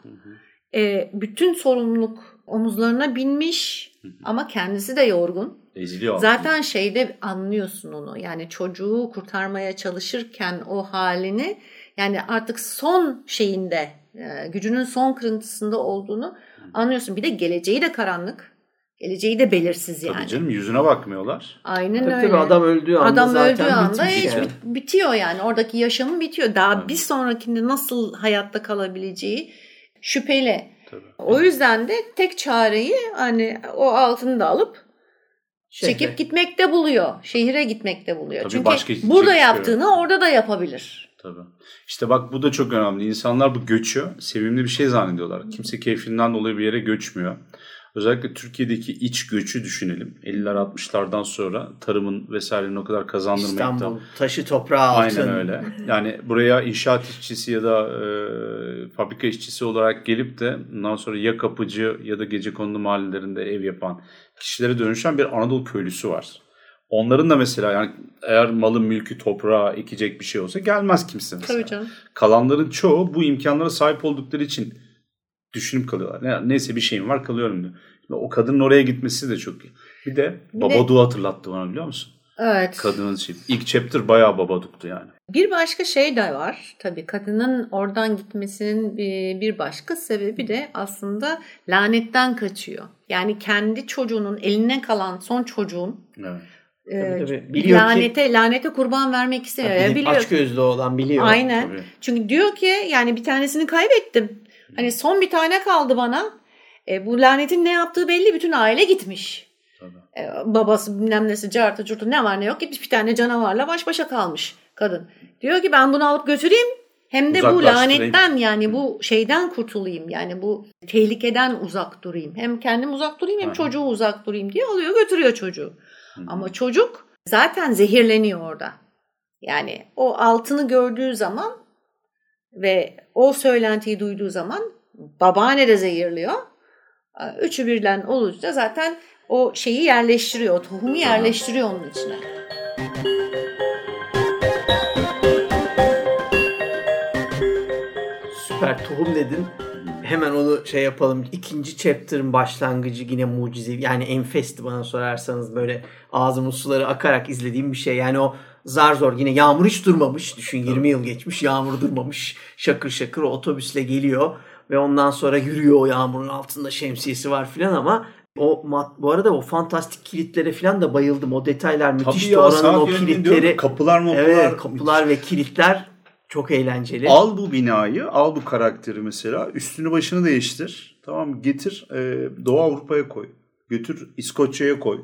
E, bütün sorumluluk omuzlarına binmiş ama kendisi de yorgun. Eziliyor. Zaten şeyde anlıyorsun onu. Yani çocuğu kurtarmaya çalışırken o halini yani artık son şeyinde e, gücünün son kırıntısında olduğunu anlıyorsun. Bir de geleceği de karanlık. Geleceği de belirsiz yani. Tabii canım yüzüne bakmıyorlar. Aynen Tabii öyle. tabii adam öldüğü anda Adam zaten öldüğü anda hiç yani. bit- bitiyor yani. Oradaki yaşamı bitiyor. Daha Evet. bir sonrakinde nasıl hayatta kalabileceği şüpheli. Tabii. O yüzden de tek çareyi hani o altını da alıp Şehre. çekip gitmekte buluyor. Şehire gitmekte buluyor. Tabii Çünkü başka burada şey yaptığını orada da yapabilir. Tabii. İşte bak bu da çok önemli. İnsanlar bu göçü sevimli bir şey zannediyorlar. Kimse keyfinden dolayı bir yere göçmüyor. Özellikle Türkiye'deki iç göçü düşünelim. 50'ler 60'lardan sonra tarımın vesairenin o kadar kazandırmayıp da İstanbul taşı toprağı altın. Aynen öyle. Yani buraya inşaat işçisi ya da e, fabrika işçisi olarak gelip de ondan sonra ya kapıcı ya da gece kondu mahallelerinde ev yapan kişilere dönüşen bir Anadolu köylüsü var. Onların da mesela yani eğer malın mülkü toprağa ekecek bir şey olsa gelmez kimse mesela. Tabii canım. Kalanların çoğu bu imkanlara sahip oldukları için düşünüp kalıyorlar. Ne- Neyse bir şeyim var kalıyorum diyor. Ve O kadının oraya gitmesi de çok iyi. Bir de Babadook'u hatırlattı bana biliyor musun? Evet. Kadının şey. İlk chapter bayağı Babadook'tu yani. Bir başka şey de var. Tabii kadının oradan gitmesinin bir- bir başka sebebi de aslında lanetten kaçıyor. Yani kendi çocuğunun eline kalan son çocuğun Evet. e, Tabii, tabii. Biliyor ki- lanete lanete kurban vermek istemiyor. Yani biliyor. Aç gözlü olan biliyor. Aynen. Tabii. Çünkü diyor ki yani bir tanesini kaybettim. Hani son bir tane kaldı bana. E, bu lanetin ne yaptığı belli. Bütün aile gitmiş. Tabii. E, babası bilmem nesi cartı curtu ne var ne yok gitmiş bir tane canavarla baş başa kalmış kadın. Diyor ki ben bunu alıp götüreyim hem de bu lanetten yani bu şeyden kurtulayım. Yani bu tehlikeden uzak durayım. Hem kendim uzak durayım hem Aha. çocuğu uzak durayım diye alıyor götürüyor çocuğu. Ama çocuk zaten zehirleniyor orada. Yani o altını gördüğü zaman ve o söylentiyi duyduğu zaman babaanne de zehirliyor. Üçü birden olunca zaten o şeyi yerleştiriyor, o tohumu yerleştiriyor onun içine. Süper tohum dedin. Hemen onu şey yapalım. İkinci chapter'ın başlangıcı yine mucizevi. Yani enfesti bana sorarsanız böyle ağzımın suları akarak izlediğim bir şey. Yani o zar zor yine yağmur hiç durmamış. Düşün 20 yıl geçmiş yağmur durmamış. Şakır şakır o otobüsle geliyor. Ve ondan sonra yürüyor o yağmurun altında şemsiyesi var filan ama o mat, bu arada o fantastik kilitlere filan da bayıldım. O detaylar müthişti. Ya Oranın o diyorum, kilitleri. kapılar mapılar. Evet kapılar ve kilitler çok eğlenceli. Al bu binayı, al bu karakteri mesela, üstünü başını değiştir. Tamam mı? Getir e, Doğu Avrupa'ya koy. Götür İskoçya'ya koy.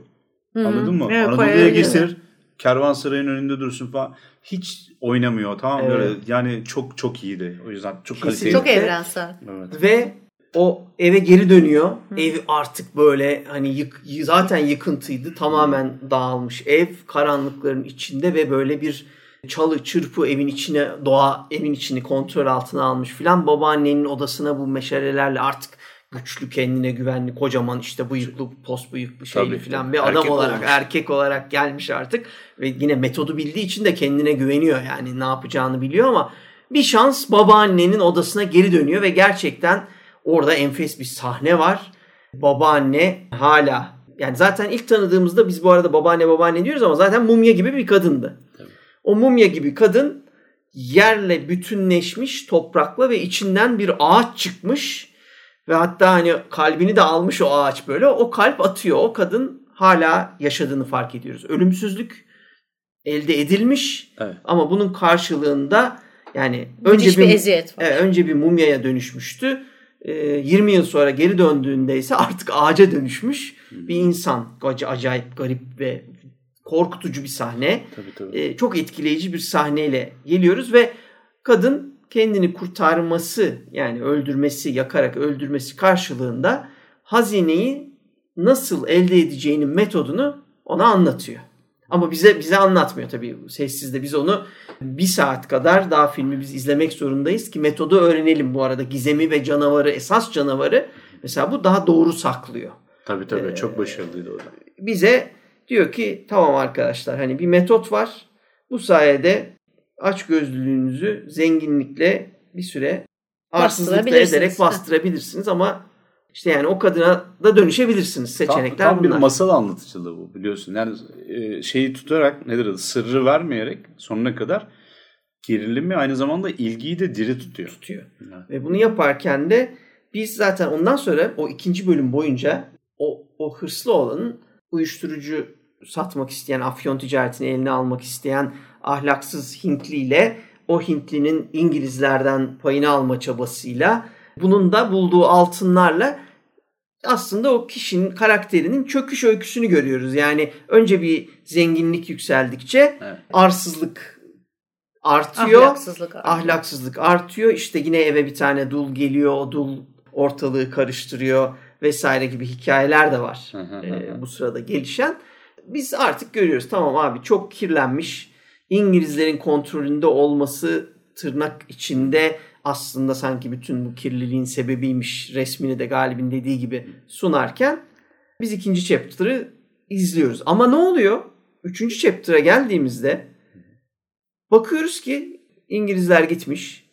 Anladın mı? Evet, Anadolu'ya getir. Kervansarayın önünde dursun falan. Hiç oynamıyor tamam? Evet. Böyle, yani çok çok iyiydi. O yüzden çok kaliteli. Çok evrensel. Evet. Ve o eve geri dönüyor. Ev artık böyle hani yık, zaten yıkıntıydı. Tamamen dağılmış ev karanlıkların içinde ve böyle bir çalı çırpı evin içine doğa evin içini kontrol altına almış filan. Babaannenin odasına bu meşalelerle artık güçlü kendine güvenli kocaman işte bıyıklı pos bıyıklı şeyli Tabii, filan tabii. bir adam Erkek olarak olmuş. erkek olarak gelmiş artık ve yine metodu bildiği için de kendine güveniyor yani ne yapacağını biliyor ama bir şans babaannenin odasına geri dönüyor ve gerçekten orada enfes bir sahne var. Babaanne hala yani zaten ilk tanıdığımızda biz bu arada babaanne babaanne diyoruz ama zaten mumya gibi bir kadındı. O mumya gibi kadın yerle bütünleşmiş toprakla ve içinden bir ağaç çıkmış ve hatta hani kalbini de almış o ağaç böyle o kalp atıyor. O kadın hala yaşadığını fark ediyoruz. Ölümsüzlük elde edilmiş Evet. ama bunun karşılığında yani Müthiş önce bir bir, eziyet var. Evet, önce bir mumyaya dönüşmüştü. Ee, 20 yıl sonra geri döndüğünde ise artık ağaca dönüşmüş bir insan. Ac- Acayip garip ve korkutucu bir sahne. Tabii tabii. Ee, çok etkileyici bir sahneyle geliyoruz ve kadın kendini kurtarması yani öldürmesi, yakarak öldürmesi karşılığında hazineyi nasıl elde edeceğinin metodunu ona anlatıyor. Ama bize bize anlatmıyor tabii sessizde. Biz onu bir saat kadar daha filmi biz izlemek zorundayız ki metodu öğrenelim bu arada. Gizemi ve canavarı, esas canavarı mesela bu daha doğru saklıyor. Tabii tabii. Ee, çok başarılıydı orada. Bize diyor ki tamam arkadaşlar hani bir metot var. Bu sayede aç gözlülüğünüzü zenginlikle bir süre arsızlıkla Bastırabilirsiniz. ederek bastırabilirsiniz ama işte yani o kadına da dönüşebilirsiniz. Seçenekler tam, tam bir bunlar. masal anlatıcılığı bu biliyorsun. Yani e, şeyi tutarak nedir adı sırrı vermeyerek sonuna kadar gerilimi aynı zamanda ilgiyi de diri tutuyor. tutuyor. Evet. Ve bunu yaparken de biz zaten ondan sonra o ikinci bölüm boyunca o, o hırslı olanın uyuşturucu satmak isteyen, afyon ticaretini eline almak isteyen ahlaksız Hintli ile o Hintlinin İngilizlerden payını alma çabasıyla bunun da bulduğu altınlarla aslında o kişinin karakterinin çöküş öyküsünü görüyoruz. Yani önce bir zenginlik yükseldikçe Evet. arsızlık artıyor Ahlaksızlık. ahlaksızlık artıyor. İşte yine eve bir tane dul geliyor. O dul ortalığı karıştırıyor vesaire gibi hikayeler de var. Ee, bu sırada gelişen. Biz artık görüyoruz tamam abi çok kirlenmiş. İngilizlerin kontrolünde olması tırnak içinde aslında sanki bütün bu kirliliğin sebebiymiş resmini de Galip'in dediği gibi sunarken biz ikinci chapter'ı izliyoruz. Ama ne oluyor? Üçüncü chapter'a geldiğimizde bakıyoruz ki İngilizler gitmiş.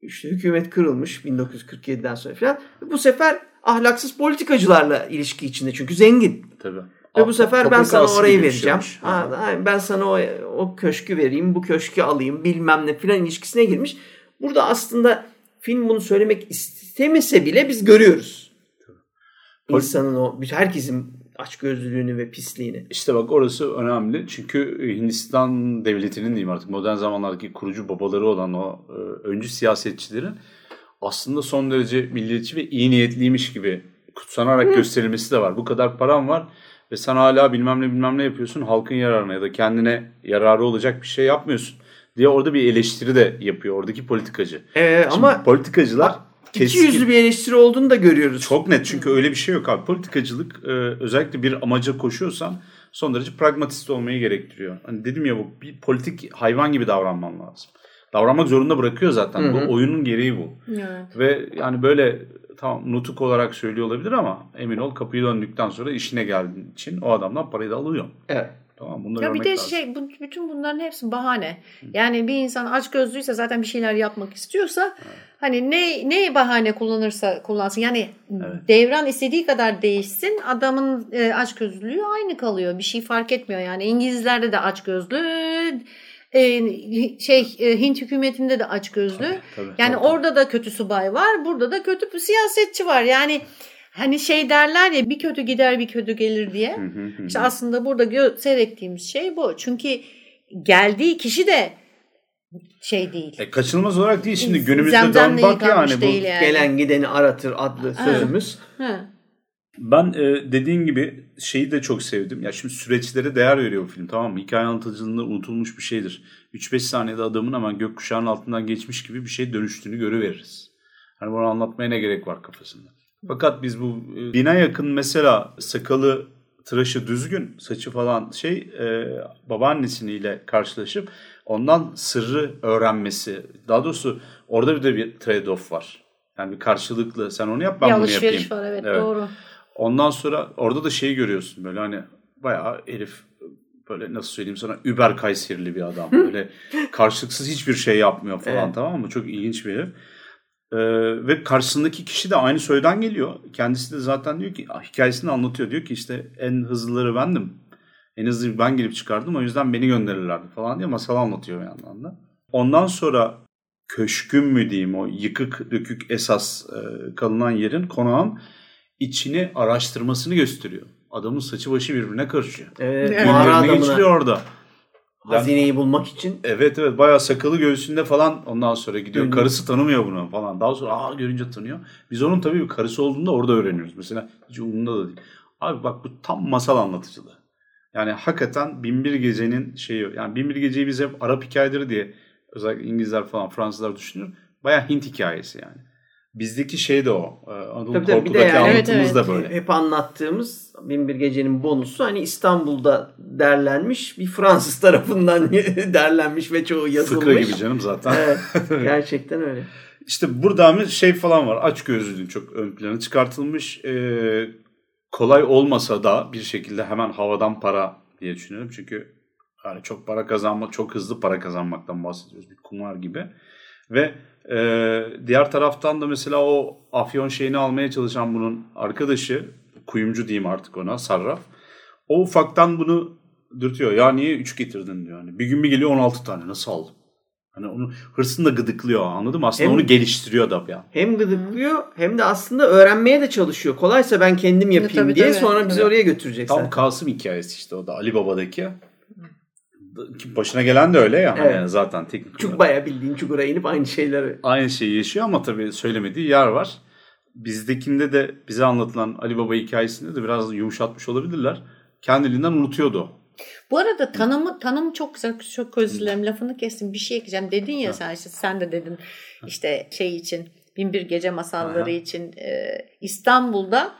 İşte hükümet kırılmış 1947'den sonra falan. Bu sefer ahlaksız politikacılarla ilişki içinde çünkü zengin. Tabii. Ve bu sefer ben sana orayı vereceğim. şeymiş. Ha, ben sana o, o köşkü vereyim, bu köşkü alayım bilmem ne filan ilişkisine girmiş. Burada aslında film bunu söylemek istemese bile biz görüyoruz. İnsanın o, herkesin açgözlülüğünü ve pisliğini. İşte bak orası önemli. Çünkü Hindistan devletinin diyeyim artık modern zamanlardaki kurucu babaları olan o e, öncü siyasetçilerin aslında son derece milliyetçi ve iyi niyetliymiş gibi kutsanarak gösterilmesi de var. Bu kadar param var ve sen hala bilmem ne bilmem ne yapıyorsun halkın yararına ya da kendine yararı olacak bir şey yapmıyorsun diye orada bir eleştiri de yapıyor oradaki politikacı. Ee, Şimdi ama politikacılar iki keskin- yüzlü bir eleştiri olduğunu da görüyoruz. çok net çünkü öyle bir şey yok abi. Politikacılık e, özellikle bir amaca koşuyorsan son derece pragmatist olmayı gerektiriyor. Hani dedim ya bu bir politik hayvan gibi davranman lazım. Davranmak zorunda bırakıyor zaten. Hı hı. Bu oyunun gereği bu. Evet. Ve yani böyle tamam nutuk olarak söylüyor olabilir ama emin ol kapıyı döndükten sonra işine geldiğin için o adamdan parayı da alıyor. Evet. Tamam bunları Ya bir de lazım. şey bu, bütün bunların hepsi bahane. Yani bir insan aç gözlüyse zaten bir şeyler yapmak istiyorsa hani ne ne bahane kullanırsa kullansın. Yani Evet. devran istediği kadar değişsin adamın e, aç gözlülüğü aynı kalıyor. Bir şey fark etmiyor yani. İngilizlerde de aç gözlü e, şey e, Hint hükümetinde de aç gözlü. Tabii, tabii, Yani tabii. orada da kötü subay var, burada da kötü bir siyasetçi var. Yani hani şey derler ya bir kötü gider bir kötü gelir diye. İşte aslında burada gö- seyrettiğimiz şey bu. Çünkü geldiği kişi de şey değil. E, kaçınılmaz olarak değil şimdi günümüzde Zemzemle dön bak yıkanmış yani bu değil yani. Gelen gideni aratır adlı sözümüz. Ha. Ben e, dediğin gibi şeyi de çok sevdim. Ya şimdi süreçlere değer veriyor bu film tamam mı? Hikaye anlatıcılığında unutulmuş bir şeydir. 3-5 saniyede adamın hemen gökkuşağının altından geçmiş gibi bir şey dönüştüğünü görüveririz. Hani bunu anlatmaya ne gerek var kafasında. Fakat biz bu e, bina yakın mesela sakalı tıraşı düzgün saçı falan şey e, babaannesiyle karşılaşıp ondan sırrı öğrenmesi. Daha doğrusu orada bir de bir trade-off var. Yani bir karşılıklı sen onu yap ben Bir bunu yapayım. var evet, Evet. doğru. Ondan sonra orada da şeyi görüyorsun böyle hani bayağı herif böyle nasıl söyleyeyim sana über Kayserili bir adam. Böyle karşılıksız hiçbir şey yapmıyor falan Evet. tamam mı? Çok ilginç bir herif. Ee, ve karşısındaki kişi de aynı soydan geliyor. Kendisi de zaten diyor ki hikayesini anlatıyor. Diyor ki işte en hızlıları bendim. En hızlı ben gelip çıkardım o yüzden beni gönderirlerdi falan diye masal anlatıyor bir yandan da. Ondan sonra köşkün mü diyeyim o yıkık dökük esas e, kalınan yerin konağın içini araştırmasını gösteriyor. Adamın saçı başı birbirine karışıyor. Evet, mağara adamına geçiliyor orada. hazineyi bulmak için Evet evet bayağı sakalı göğsünde falan ondan sonra gidiyor. Dönüyor. Karısı tanımıyor bunu falan. Daha sonra aa görünce tanıyor. Biz onun tabii bir karısı olduğunu da orada öğreniyoruz. Mesela hiç umurunda da değil. Abi bak bu tam masal anlatıcılığı. Yani hakikaten Binbir Gece'nin şeyi yani Binbir Gece'yi biz hep Arap hikayeleri diye özellikle İngilizler falan Fransızlar düşünüyor. Bayağı Hint hikayesi yani. Bizdeki şey de o. Ee, Anadolu Tabii tabii, bir de Korku'daki yani- anlatımız Evet, da evet. böyle. hep anlattığımız Binbir Gece'nin bonusu hani İstanbul'da derlenmiş bir Fransız tarafından derlenmiş ve çoğu yazılmış. Fıkra gibi canım zaten. Evet, gerçekten öyle. İşte burada bir şey falan var. Aç gözlülüğün çok ön plana çıkartılmış. Ee, kolay olmasa da bir şekilde hemen havadan para diye düşünüyorum. Çünkü yani çok para kazanmak, çok hızlı para kazanmaktan bahsediyoruz. Bir kumar gibi. Ve e, diğer taraftan da mesela o afyon şeyini almaya çalışan bunun arkadaşı, kuyumcu diyeyim artık ona, sarraf. O ufaktan bunu dürtüyor. Ya niye 3 getirdin diyor. Hani bir gün bir geliyor 16 tane. Nasıl aldın? Hani onu hırsını da gıdıklıyor anladın mı? Aslında Hem- onu geliştiriyor da yani. Hem gıdıklıyor hem de aslında öğrenmeye de çalışıyor. Kolaysa ben kendim yapayım tabii, diye tabii. sonra bizi Evet. oraya götürecek Tam zaten. Kasım hikayesi işte o da Ali Baba'daki. Ki Başına gelen de öyle ya hani Evet. zaten teknik. Çok olarak. bayağı bildiğin çukura inip aynı şeyleri. Aynı şeyi yaşıyor ama tabii söylemediği yer var. Bizdekinde de bize anlatılan Ali Baba hikayesinde de biraz yumuşatmış olabilirler. Kendiliğinden unutuyordu. Bu arada tanımı tanım çok güzel. Çok özür dilerim lafını kestim. Bir şey ekleyeceğim. Dedin ya sen işte sen de dedin işte şey için Binbir Gece masalları Aha. için e, İstanbul'da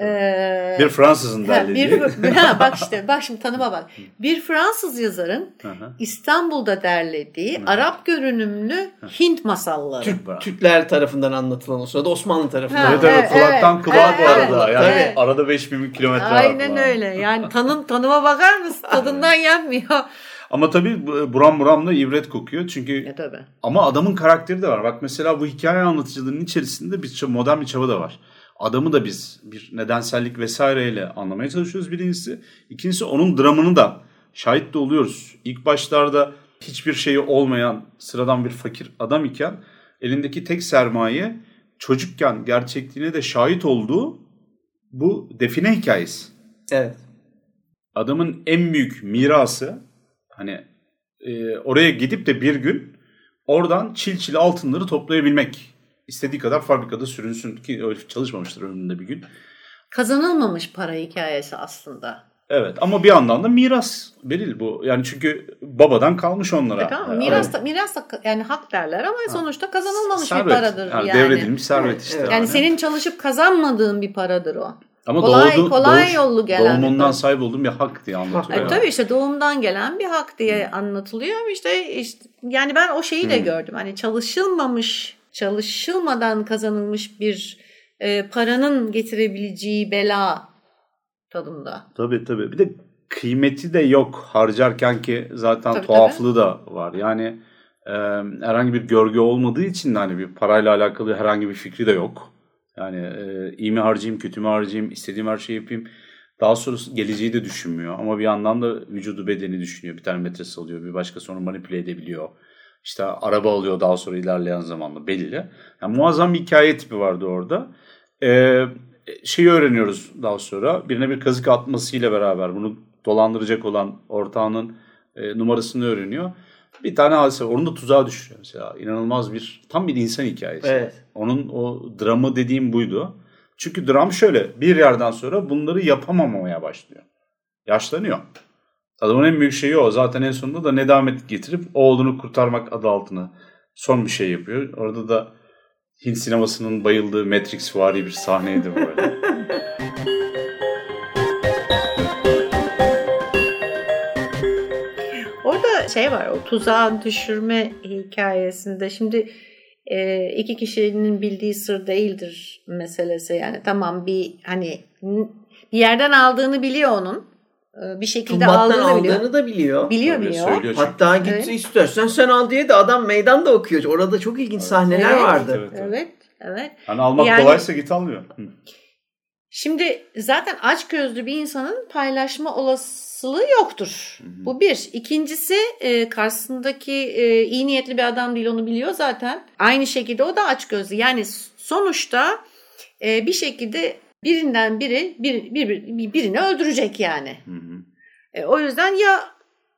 e, Bir Fransızın ha, derlediği. bir, ha, bak işte bak şimdi tanıma bak. Bir Fransız yazarın. İstanbul'da derlediği Arap görünümlü Hint masalları. Türk. Türkler tarafından anlatılan o sırada Osmanlı tarafından. Ha, Evet evet kulaktan evet, kulağa bu evet, arada. Yani evet. arada 5000 kilometre var Aynen falan. öyle. Yani tanım tanıma bakar mısın? Tadından yenmiyor. Ama tabii bu- buram buram da ibret kokuyor. Çünkü E tabii. Ama adamın karakteri de var. Bak mesela bu hikaye anlatıcılığının içerisinde bir modern bir çaba da var. Adamı da biz bir nedensellik vesaireyle anlamaya çalışıyoruz birincisi. İkincisi onun dramını da şahit de oluyoruz. İlk başlarda hiçbir şeyi olmayan sıradan bir fakir adam iken elindeki tek sermaye çocukken gerçekliğine de şahit olduğu bu define hikayesi Evet. adamın en büyük mirası hani e, oraya gidip de bir gün oradan çil çil altınları toplayabilmek. İstediği kadar fabrikada sürünsün ki öyle çalışmamıştır ömründe bir gün. kazanılmamış para hikayesi aslında. Evet ama bir yandan da miras Beril bu. Yani çünkü babadan kalmış onlara. E tamam, miras da, miras da yani hak derler ama sonuçta kazanılmamış servet. bir paradır yani. yani. Devredilmiş servet işte. Evet. Yani senin çalışıp kazanmadığın bir paradır o. ama kolay- doğdu, kolay doğuş- yollu gelen Doğumundan sahip olduğum bir hak diye anlatıyor. E, yani. tabii işte doğumdan gelen bir hak diye anlatılıyor. İşte, işte yani ben o şeyi de gördüm. Hani çalışılmamış, çalışılmadan kazanılmış bir e, paranın getirebileceği bela tadında. Tabii tabii. Bir de kıymeti de yok harcarken ki zaten Tabii, tuhaflığı da var. Yani e, herhangi bir görgü olmadığı için de hani bir parayla alakalı herhangi bir fikri de yok. Yani e, iyi mi harcayayım, kötü mü harcayayım, istediğim her şeyi yapayım. Daha sonrası geleceği de düşünmüyor. Ama bir yandan da vücudu bedeni düşünüyor. Bir termometresi alıyor. Bir başka sonra manipüle edebiliyor. İşte araba alıyor daha sonra ilerleyen zamanda belli. Yani muazzam bir hikaye tipi vardı orada. Ee, şeyi öğreniyoruz daha sonra. Birine bir kazık atmasıyla beraber bunu dolandıracak olan ortağının e, numarasını öğreniyor. Bir tane hadise var. Onu da tuzağa düşürüyor mesela. İnanılmaz bir, tam bir insan hikayesi. Evet. Onun o dramı dediğim buydu. Çünkü dram şöyle. Bir yerden sonra bunları yapamamaya başlıyor. Yaşlanıyor. Adamın en büyük şeyi o. Zaten en sonunda da nedamet getirip oğlunu kurtarmak adı altına son bir şey yapıyor. Orada da Hint sinemasının bayıldığı Matrix vari bir sahneydi böyle. Orada şey var o tuzağa düşürme hikayesinde şimdi e, iki kişinin bildiği sır değildir meselesi yani tamam bir hani bir yerden aldığını biliyor onun bir şekilde Tumbattan aldığını da biliyor. Biliyor Tabii, biliyor. söylüyor çünkü. Hatta git Evet. istersen sen al diye de adam meydanda okuyor. Orada çok ilginç sahneler Evet. vardı. Evet, evet. Evet, evet. Hani almak Yani- kolaysa git almıyor. Hı. Şimdi zaten açgözlü bir insanın paylaşma olasılığı yoktur. Bu bir. İkincisi e, karşısındaki e, iyi niyetli bir adam değil onu biliyor zaten. Aynı şekilde o da açgözlü. Yani sonuçta e, bir şekilde birinden biri bir, bir, bir- birini öldürecek yani. Hı hı. E, o yüzden ya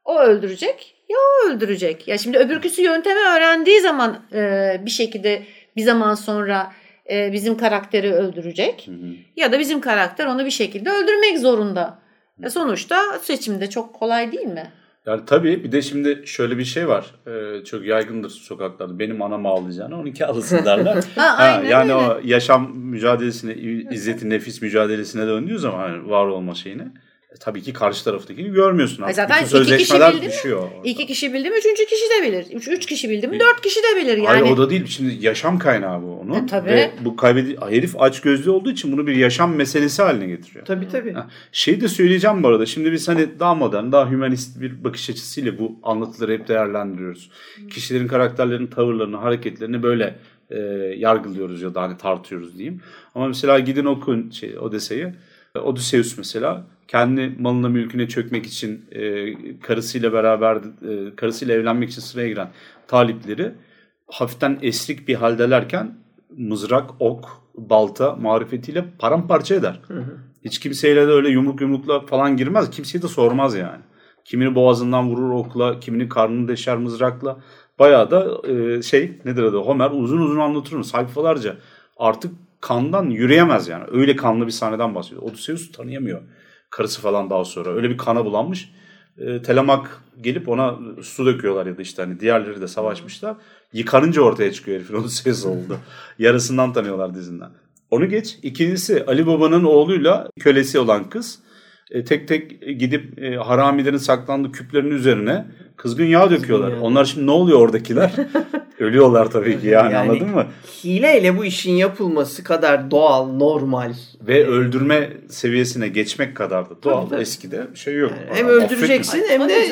o öldürecek ya o öldürecek. Ya şimdi öbürküsü yöntemi öğrendiği zaman e, bir şekilde bir zaman sonra e, bizim karakteri öldürecek. Hı hı. Ya da bizim karakter onu bir şekilde öldürmek zorunda. E sonuçta seçimde çok kolay değil mi? Yani tabii bir de şimdi şöyle bir şey var. Ee, çok yaygındır sokaklarda. Benim anam ağlayacağını 12 ağlasın derler. Ha, Ha, yani öyle. o yaşam mücadelesine, izzeti nefis mücadelesine döndüğü zaman hani var olma şeyine tabii ki karşı taraftakini görmüyorsun artık. zaten Bütün iki kişi bildi mi? düşüyor. orada. İki kişi bildi mi üçüncü kişi de bilir. Üç, üç kişi bildi mi dört kişi de bilir. Yani Hayır o da değil. Şimdi yaşam kaynağı bu onun. E, tabii. Ve bu kaybedi herif aç gözlü olduğu için bunu bir yaşam meselesi haline getiriyor. Tabii tabii. Ha, Şey de söyleyeceğim bu arada. Şimdi biz hani daha modern, daha hümanist bir bakış açısıyla bu anlatıları hep değerlendiriyoruz. Kişilerin karakterlerinin tavırlarını, hareketlerini böyle e, yargılıyoruz ya da hani tartıyoruz diyeyim. Ama mesela gidin okuyun şey, Odysseus'u. Odysseus mesela kendi malına mülküne çökmek için e, karısıyla beraber e, karısıyla evlenmek için sıraya giren talipleri hafiften esrik bir haldelerken mızrak, ok, balta marifetiyle paramparça eder. Hiç kimseyle de öyle yumruk yumrukla falan girmez. Kimseye de sormaz yani. Kimini boğazından vurur okla, kimini karnını deşer mızrakla. Bayağı da e, şey nedir adı Homer uzun uzun anlatır onu sayfalarca. Artık kandan yürüyemez yani. Öyle kanlı bir sahneden bahsediyor. Odysseus tanıyamıyor. Karısı falan daha sonra. Öyle bir kana bulanmış. E, Telemak gelip ona su döküyorlar ya da işte hani diğerleri de savaşmışlar. Yıkanınca ortaya çıkıyor herifin Odysseus oldu. Yarısından tanıyorlar dizinden. Onu geç. İkincisi Ali Baba'nın oğluyla kölesi olan kız e, tek tek gidip e, haramilerin saklandığı küplerin üzerine kızgın yağ döküyorlar. Onlar şimdi ne oluyor oradakiler? Ölüyorlar tabii ki yani, Yani- anladın mı? Hileyle bu işin yapılması kadar doğal, normal. Ve öldürme seviyesine geçmek kadar da doğal. Tabii, tabii. Eskide şey yok. hem Adam öldüreceksin hem de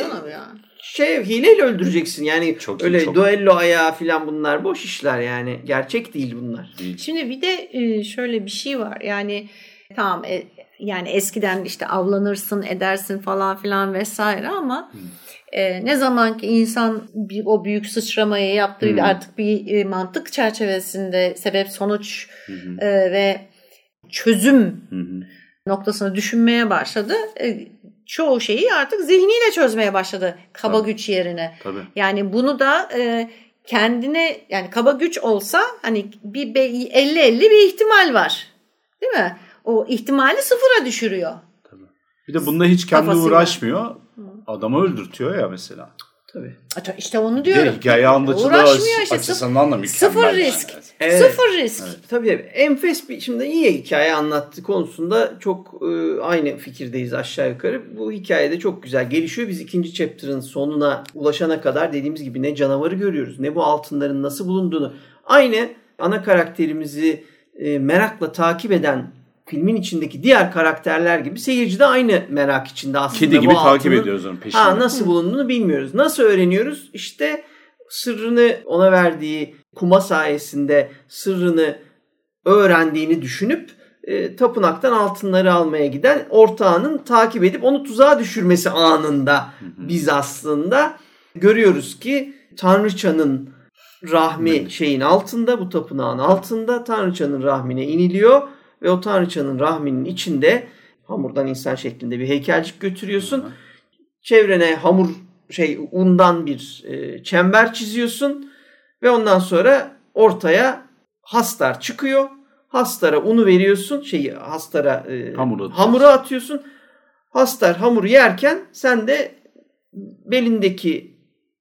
şey hileyle öldüreceksin. Yani Çok iyi, öyle çok. duello ayağı falan bunlar boş işler yani. Gerçek değil bunlar. Şimdi bir de e, şöyle bir şey var. Yani tamam e, yani eskiden işte avlanırsın edersin falan filan vesaire ama e, ne zaman ki insan bir, o büyük sıçramayı yaptığı Hmm. artık bir e, mantık çerçevesinde sebep sonuç e, ve çözüm hı. noktasını düşünmeye başladı. E, çoğu şeyi artık zihniyle çözmeye başladı kaba Tabii. güç yerine. Tabii. Yani bunu da e, kendine yani kaba güç olsa hani bir be- 50-50 bir ihtimal var. Değil mi? O ihtimali sıfıra düşürüyor. Bir de bunda hiç kendi Kafasıyla. uğraşmıyor. Adamı öldürtüyor ya mesela. Tabii. Ata- İşte onu Bir diyorum. de hikaye anlatıcı Uğraşmıyor işte. açısından da mükemmel. Sıfır yani. risk. Evet. Sıfır risk. Tabii tabii. Enfes bir şimdi iyi hikaye anlattı konusunda çok e, aynı fikirdeyiz aşağı yukarı. Bu hikayede çok güzel gelişiyor. Biz ikinci chapter'ın sonuna ulaşana kadar dediğimiz gibi ne canavarı görüyoruz ne bu altınların nasıl bulunduğunu. Aynı ana karakterimizi e, merakla takip eden filmin içindeki diğer karakterler gibi seyirci de aynı merak içinde aslında. Kedi gibi bu takip altının- ediyoruz onun peşinde. Ha nasıl bulunduğunu bilmiyoruz. Nasıl öğreniyoruz? İşte sırrını ona verdiği kuma sayesinde sırrını öğrendiğini düşünüp e, tapınaktan altınları almaya giden ortağının takip edip onu tuzağa düşürmesi anında biz aslında görüyoruz ki Tanrıçanın rahmi şeyin altında bu tapınağın altında Tanrıçanın rahmine iniliyor ve o Tanrıçanın rahminin içinde hamurdan insan şeklinde bir heykelcik götürüyorsun. Çevrene hamur şey undan bir e, çember çiziyorsun ve ondan sonra ortaya hastar çıkıyor. Hastara unu veriyorsun. Şeyi hastara e, Hamuru atıyorsun. hamura atıyorsun. Hastar hamuru yerken sen de belindeki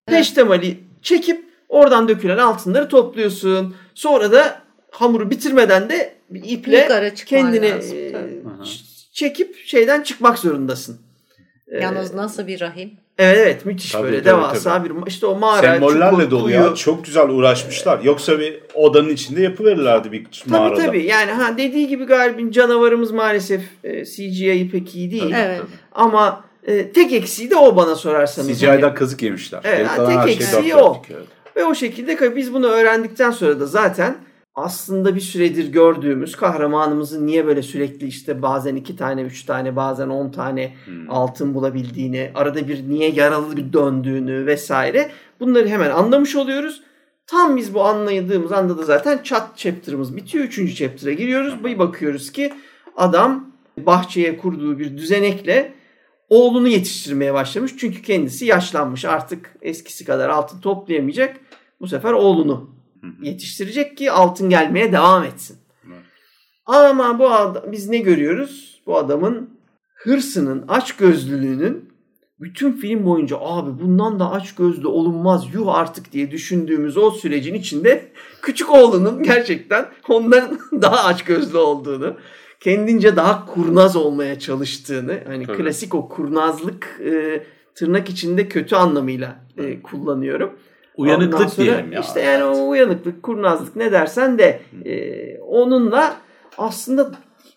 peştemali çekip oradan dökülen altınları topluyorsun. Sonra da hamuru bitirmeden de bir iple kendini lazım, e, tabii. Çekip şeyden çıkmak zorundasın. E, Yalnız nasıl bir rahim? Evet evet müthiş Tabii, böyle tabii, devasa bir işte o mağara Sembollerle dolu kuyu. ya. Çok güzel uğraşmışlar. Yoksa bir odanın içinde yapıverirlerdi bir Tabii mağarada. tabii yani ha dediği gibi galiba canavarımız maalesef e, CGI'yi pek iyi değil. Evet. Ama e, tek eksiği de o bana sorarsanız. CGI'den Hani. kazık yemişler. Evet, tek şeyi eksiği dört o. Ve o şekilde biz bunu öğrendikten sonra da zaten aslında bir süredir gördüğümüz kahramanımızın niye böyle sürekli işte bazen iki tane, üç tane, bazen on tane Hmm. altın bulabildiğini, arada bir niye yaralı bir döndüğünü vesaire bunları hemen anlamış oluyoruz. Tam biz bu anladığımız anda da zaten chat chapter'ımız bitiyor. Üçüncü chapter'a giriyoruz. Bir bakıyoruz ki adam bahçeye kurduğu bir düzenekle oğlunu yetiştirmeye başlamış. Çünkü kendisi yaşlanmış. Artık eskisi kadar altın toplayamayacak. Bu sefer oğlunu yetiştirecek ki altın gelmeye devam etsin. Evet. Ama bu adam, biz ne görüyoruz? Bu adamın hırsının, açgözlülüğünün bütün film boyunca abi bundan da aç gözlü olunmaz yuh artık diye düşündüğümüz o sürecin içinde küçük oğlunun gerçekten ondan daha aç gözlü olduğunu, kendince daha kurnaz olmaya çalıştığını, hani Tabii. klasik o kurnazlık e, tırnak içinde kötü anlamıyla e, kullanıyorum. Ondan Uyanıklık sonra diyelim ya. İşte yani o uyanıklık, kurnazlık ne dersen de e, onunla aslında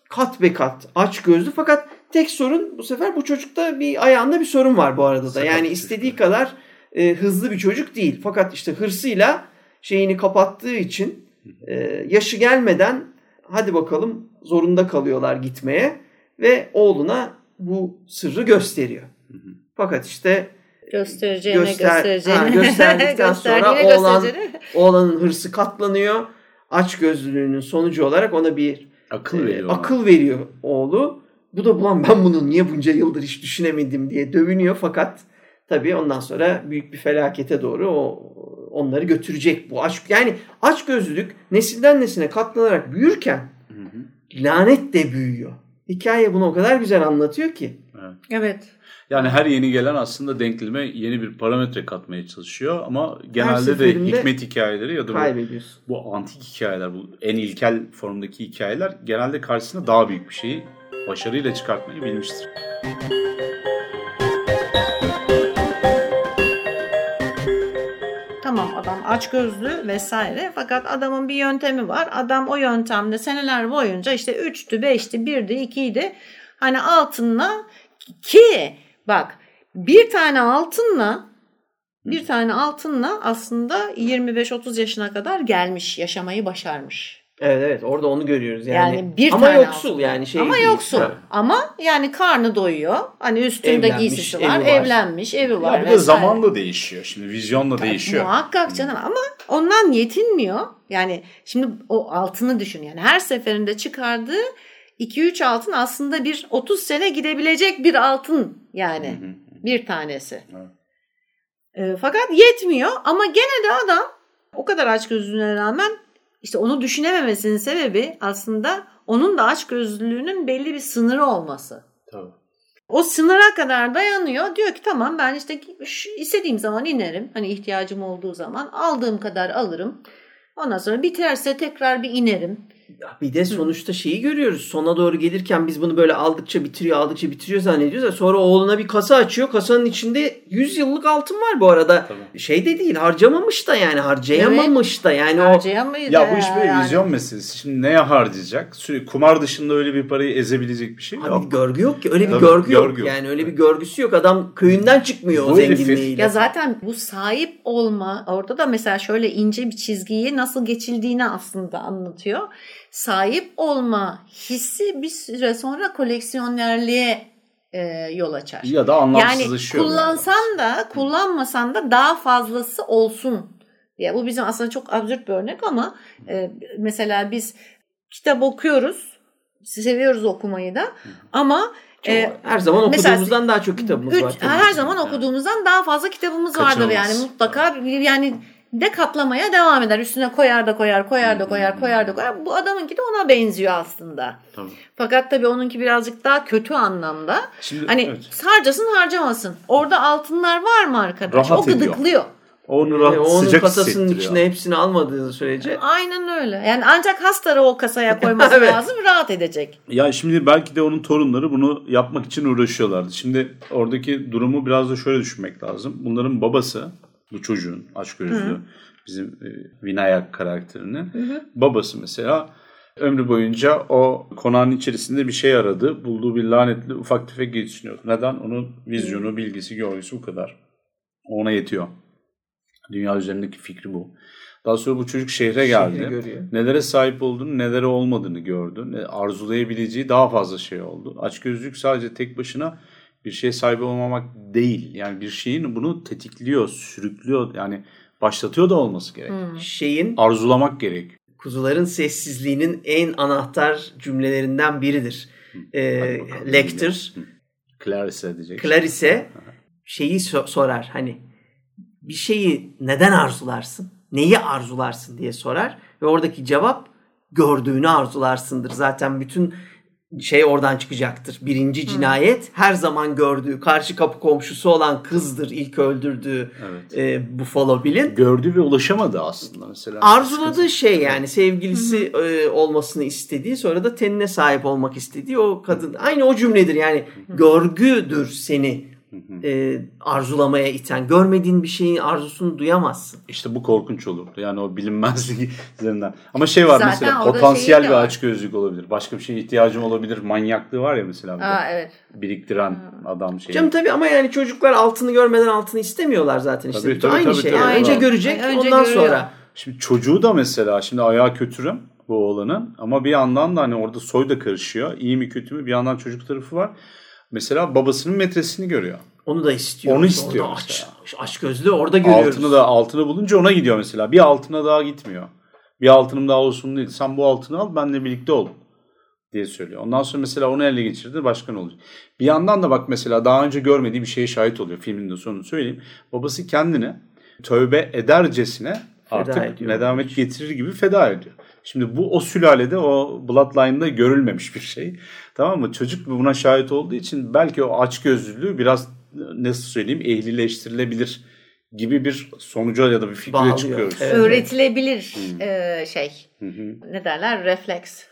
kat be kat aç gözlü fakat tek sorun bu sefer bu çocukta bir ayağında bir sorun var bu arada da. Yani istediği kadar e, hızlı bir çocuk değil. Fakat işte hırsıyla şeyini kapattığı için e, yaşı gelmeden hadi bakalım zorunda kalıyorlar gitmeye ve oğluna bu sırrı gösteriyor. Fakat işte Göstereceğine Göster- göstereceğine. ha, gösterdikten sonra oğlan- oğlanın hırsı katlanıyor. Aç gözlülüğünün sonucu olarak ona bir Akıl e, veriyor. ona. akıl veriyor oğlu. Bu da ulan ben bunu niye bunca yıldır hiç düşünemedim diye dövünüyor fakat tabii ondan sonra büyük bir felakete doğru o onları götürecek bu aşk. Yani aç gözlülük nesilden nesile katlanarak büyürken Hı hı. lanet de büyüyor. Hikaye bunu o kadar güzel anlatıyor ki. Evet. Yani her yeni gelen aslında denkleme yeni bir parametre katmaya çalışıyor ama genelde de hikmet hikayeleri ya da bu, bu antik hikayeler, bu en ilkel formdaki hikayeler genelde karşısına daha büyük bir şeyi başarıyla çıkartmayı bilmiştir. Tamam adam aç gözlü vesaire fakat adamın bir yöntemi var. Adam o yöntemde seneler boyunca işte 3'tü, 5'ti, 1'di, 2'ydi. Hani altınla ki bak bir tane altınla bir tane altınla aslında 25-30 yaşına kadar gelmiş, yaşamayı başarmış. Evet evet orada onu görüyoruz yani. Yani bir Ama tane yoksul altın. yani şey Ama değil. yoksul. Ha. Ama yani karnı doyuyor. Hani üstünde Evlenmiş, giysisi evi var, var. evlenmiş, evi var. Ya bir de vesaire. zamanla değişiyor. Şimdi vizyonla değişiyor. Muhakkak canım ama ondan yetinmiyor. Yani şimdi o altını düşün yani her seferinde çıkardığı 2-3 altın aslında bir 30 sene gidebilecek bir altın yani Hı hı. bir tanesi. Evet. Ee, fakat yetmiyor ama gene de adam o kadar açgözlülüğüne rağmen işte onu düşünememesinin sebebi aslında onun da açgözlülüğünün belli bir sınırı olması. Tabii. O sınıra kadar dayanıyor. Diyor ki tamam ben işte istediğim zaman inerim. Hani ihtiyacım olduğu zaman aldığım kadar alırım. Ondan sonra biterse tekrar bir inerim. Ya bir de sonuçta şeyi görüyoruz. Sona doğru gelirken biz bunu böyle aldıkça bitiriyor, aldıkça bitiriyor zannediyoruz. ya sonra oğluna bir kasa açıyor. Kasanın içinde 100 yıllık altın var bu arada. Tabii. Şey de değil, harcamamış da yani harcayamamış da yani o. Ya bu iş böyle yani. vizyon meselesi. Şimdi neye harcayacak? Sürekli kumar dışında öyle bir parayı ezebilecek bir şey Abi yok. bir görgü yok ki. Öyle bir Tabii, görgü, yok. görgü yok. Yani öyle bir görgüsü yok. Adam köyünden çıkmıyor o Bu herifin- zenginliğiyle. Ya zaten bu sahip olma orada da mesela şöyle ince bir çizgiyi nasıl geçildiğini aslında anlatıyor. Sahip olma hissi bir süre sonra koleksiyonerliğe e, yol açar. Ya da Yani anlamsızlaşıyor. kullansan da kullanmasan da daha fazlası olsun diye. Bu bizim aslında çok absürt bir örnek ama e, mesela biz kitap okuyoruz. Seviyoruz okumayı da ama e, Her zaman Mesela okuduğumuzdan daha çok kitabımız Üç- var. her zaman okuduğumuzdan daha fazla kitabımız vardır Kaçınılmaz. yani mutlaka yani de katlamaya devam eder. Üstüne koyar da koyar, koyar da koyar, koyar da koyar. Bu adamınki de ona benziyor aslında. Tabii. Fakat tabii onunki birazcık daha kötü anlamda. Şimdi, Hani evet. harcasın harcamasın. Orada altınlar var mı arkadaş? Rahat o ediyor. gıdıklıyor. Onu rahat, Yani onun sıcak kasasının içine hepsini almadığı sürece Aynen öyle. Yani ancak hastara o kasaya koyması Evet. lazım rahat edecek. Ya şimdi belki de onun torunları bunu yapmak için uğraşıyorlardı. Şimdi oradaki durumu biraz da şöyle düşünmek lazım. Bunların babası, bu çocuğun açgözlü, bizim e, Vinayak karakterinin babası mesela ömrü boyunca o konağın içerisinde bir şey aradı. Bulduğu bir lanetli ufak tefek geçiniyordu. Neden? Onun vizyonu, bilgisi, görgüsü bu kadar. Ona yetiyor. Dünya üzerindeki fikri bu. Daha sonra bu çocuk şehre geldi. Nelere sahip olduğunu, nelere olmadığını gördü. Arzulayabileceği daha fazla şey oldu. Açgözlülük sadece tek başına bir şeye sahip olmamak değil. Yani bir şeyin bunu tetikliyor, sürüklüyor. Yani başlatıyor da olması gerek. şeyin Arzulamak gerek. kuzuların sessizliğinin en anahtar cümlelerinden biridir. Ee, Hadi bakalım. Lecter Clarice diyecek. Clarice şeyi so- sorar hani bir şeyi neden arzularsın? Neyi arzularsın diye sorar ve oradaki cevap gördüğünü arzularsındır. Zaten bütün şey oradan çıkacaktır. Birinci cinayet her zaman gördüğü karşı kapı komşusu olan kızdır ilk öldürdüğü Evet. e, Buffalo Bill'in. Gördü ve ulaşamadı aslında mesela. Arzuladığı şey yani sevgilisi e, olmasını istediği sonra da tenine sahip olmak istediği o kadın. Aynı o cümledir yani görgüdür seni e, arzulamaya iten. Görmediğin bir şeyin arzusunu duyamazsın. İşte bu korkunç olurdu. Yani o bilinmezlik üzerinden. Ama şey var Zaten mesela orada potansiyel şeyi de bir var. açgözlülük olabilir. Başka bir şeye ihtiyacım olabilir. Manyaklığı var ya mesela. bir de. Aa evet. Biriktiren adam şey. Canım tabii ama yani çocuklar altını görmeden altını istemiyorlar zaten işte. Tabii, tabii, Aynı tabii, şey. tabii. Yani. Önce Aynen. görecek Önce ondan görüyor. sonra. Şimdi çocuğu da mesela şimdi ayağı kötürüm bu oğlanın ama bir yandan da hani orada soy da karışıyor. İyi mi kötü mü bir yandan çocuk tarafı var. Mesela babasının metresini görüyor. Onu da istiyor. Onu istiyor Orada aç, aç gözlü orada görüyoruz. Altını da altını bulunca ona gidiyor mesela. Bir altına daha gitmiyor. Bir altınım daha olsun değil. Sen bu altını al benle birlikte ol diye söylüyor. Ondan sonra mesela onu ele geçirdi başkan olacak. Bir yandan da bak mesela daha önce görmediği bir şeye şahit oluyor. Filmin de sonunu söyleyeyim. Babası kendini tövbe edercesine artık ediyor. nedamet getirir gibi feda ediyor. Şimdi bu o sülalede o Bloodline'da görülmemiş bir şey. Tamam mı? Çocuk buna şahit olduğu için belki o açgözlülüğü biraz nasıl söyleyeyim ehlileştirilebilir gibi bir sonuca ya da bir fikre Bağlıyor. çıkıyoruz. Evet. Öğretilebilir Hmm. e, şey. Hı hı. Ne derler? Refleks.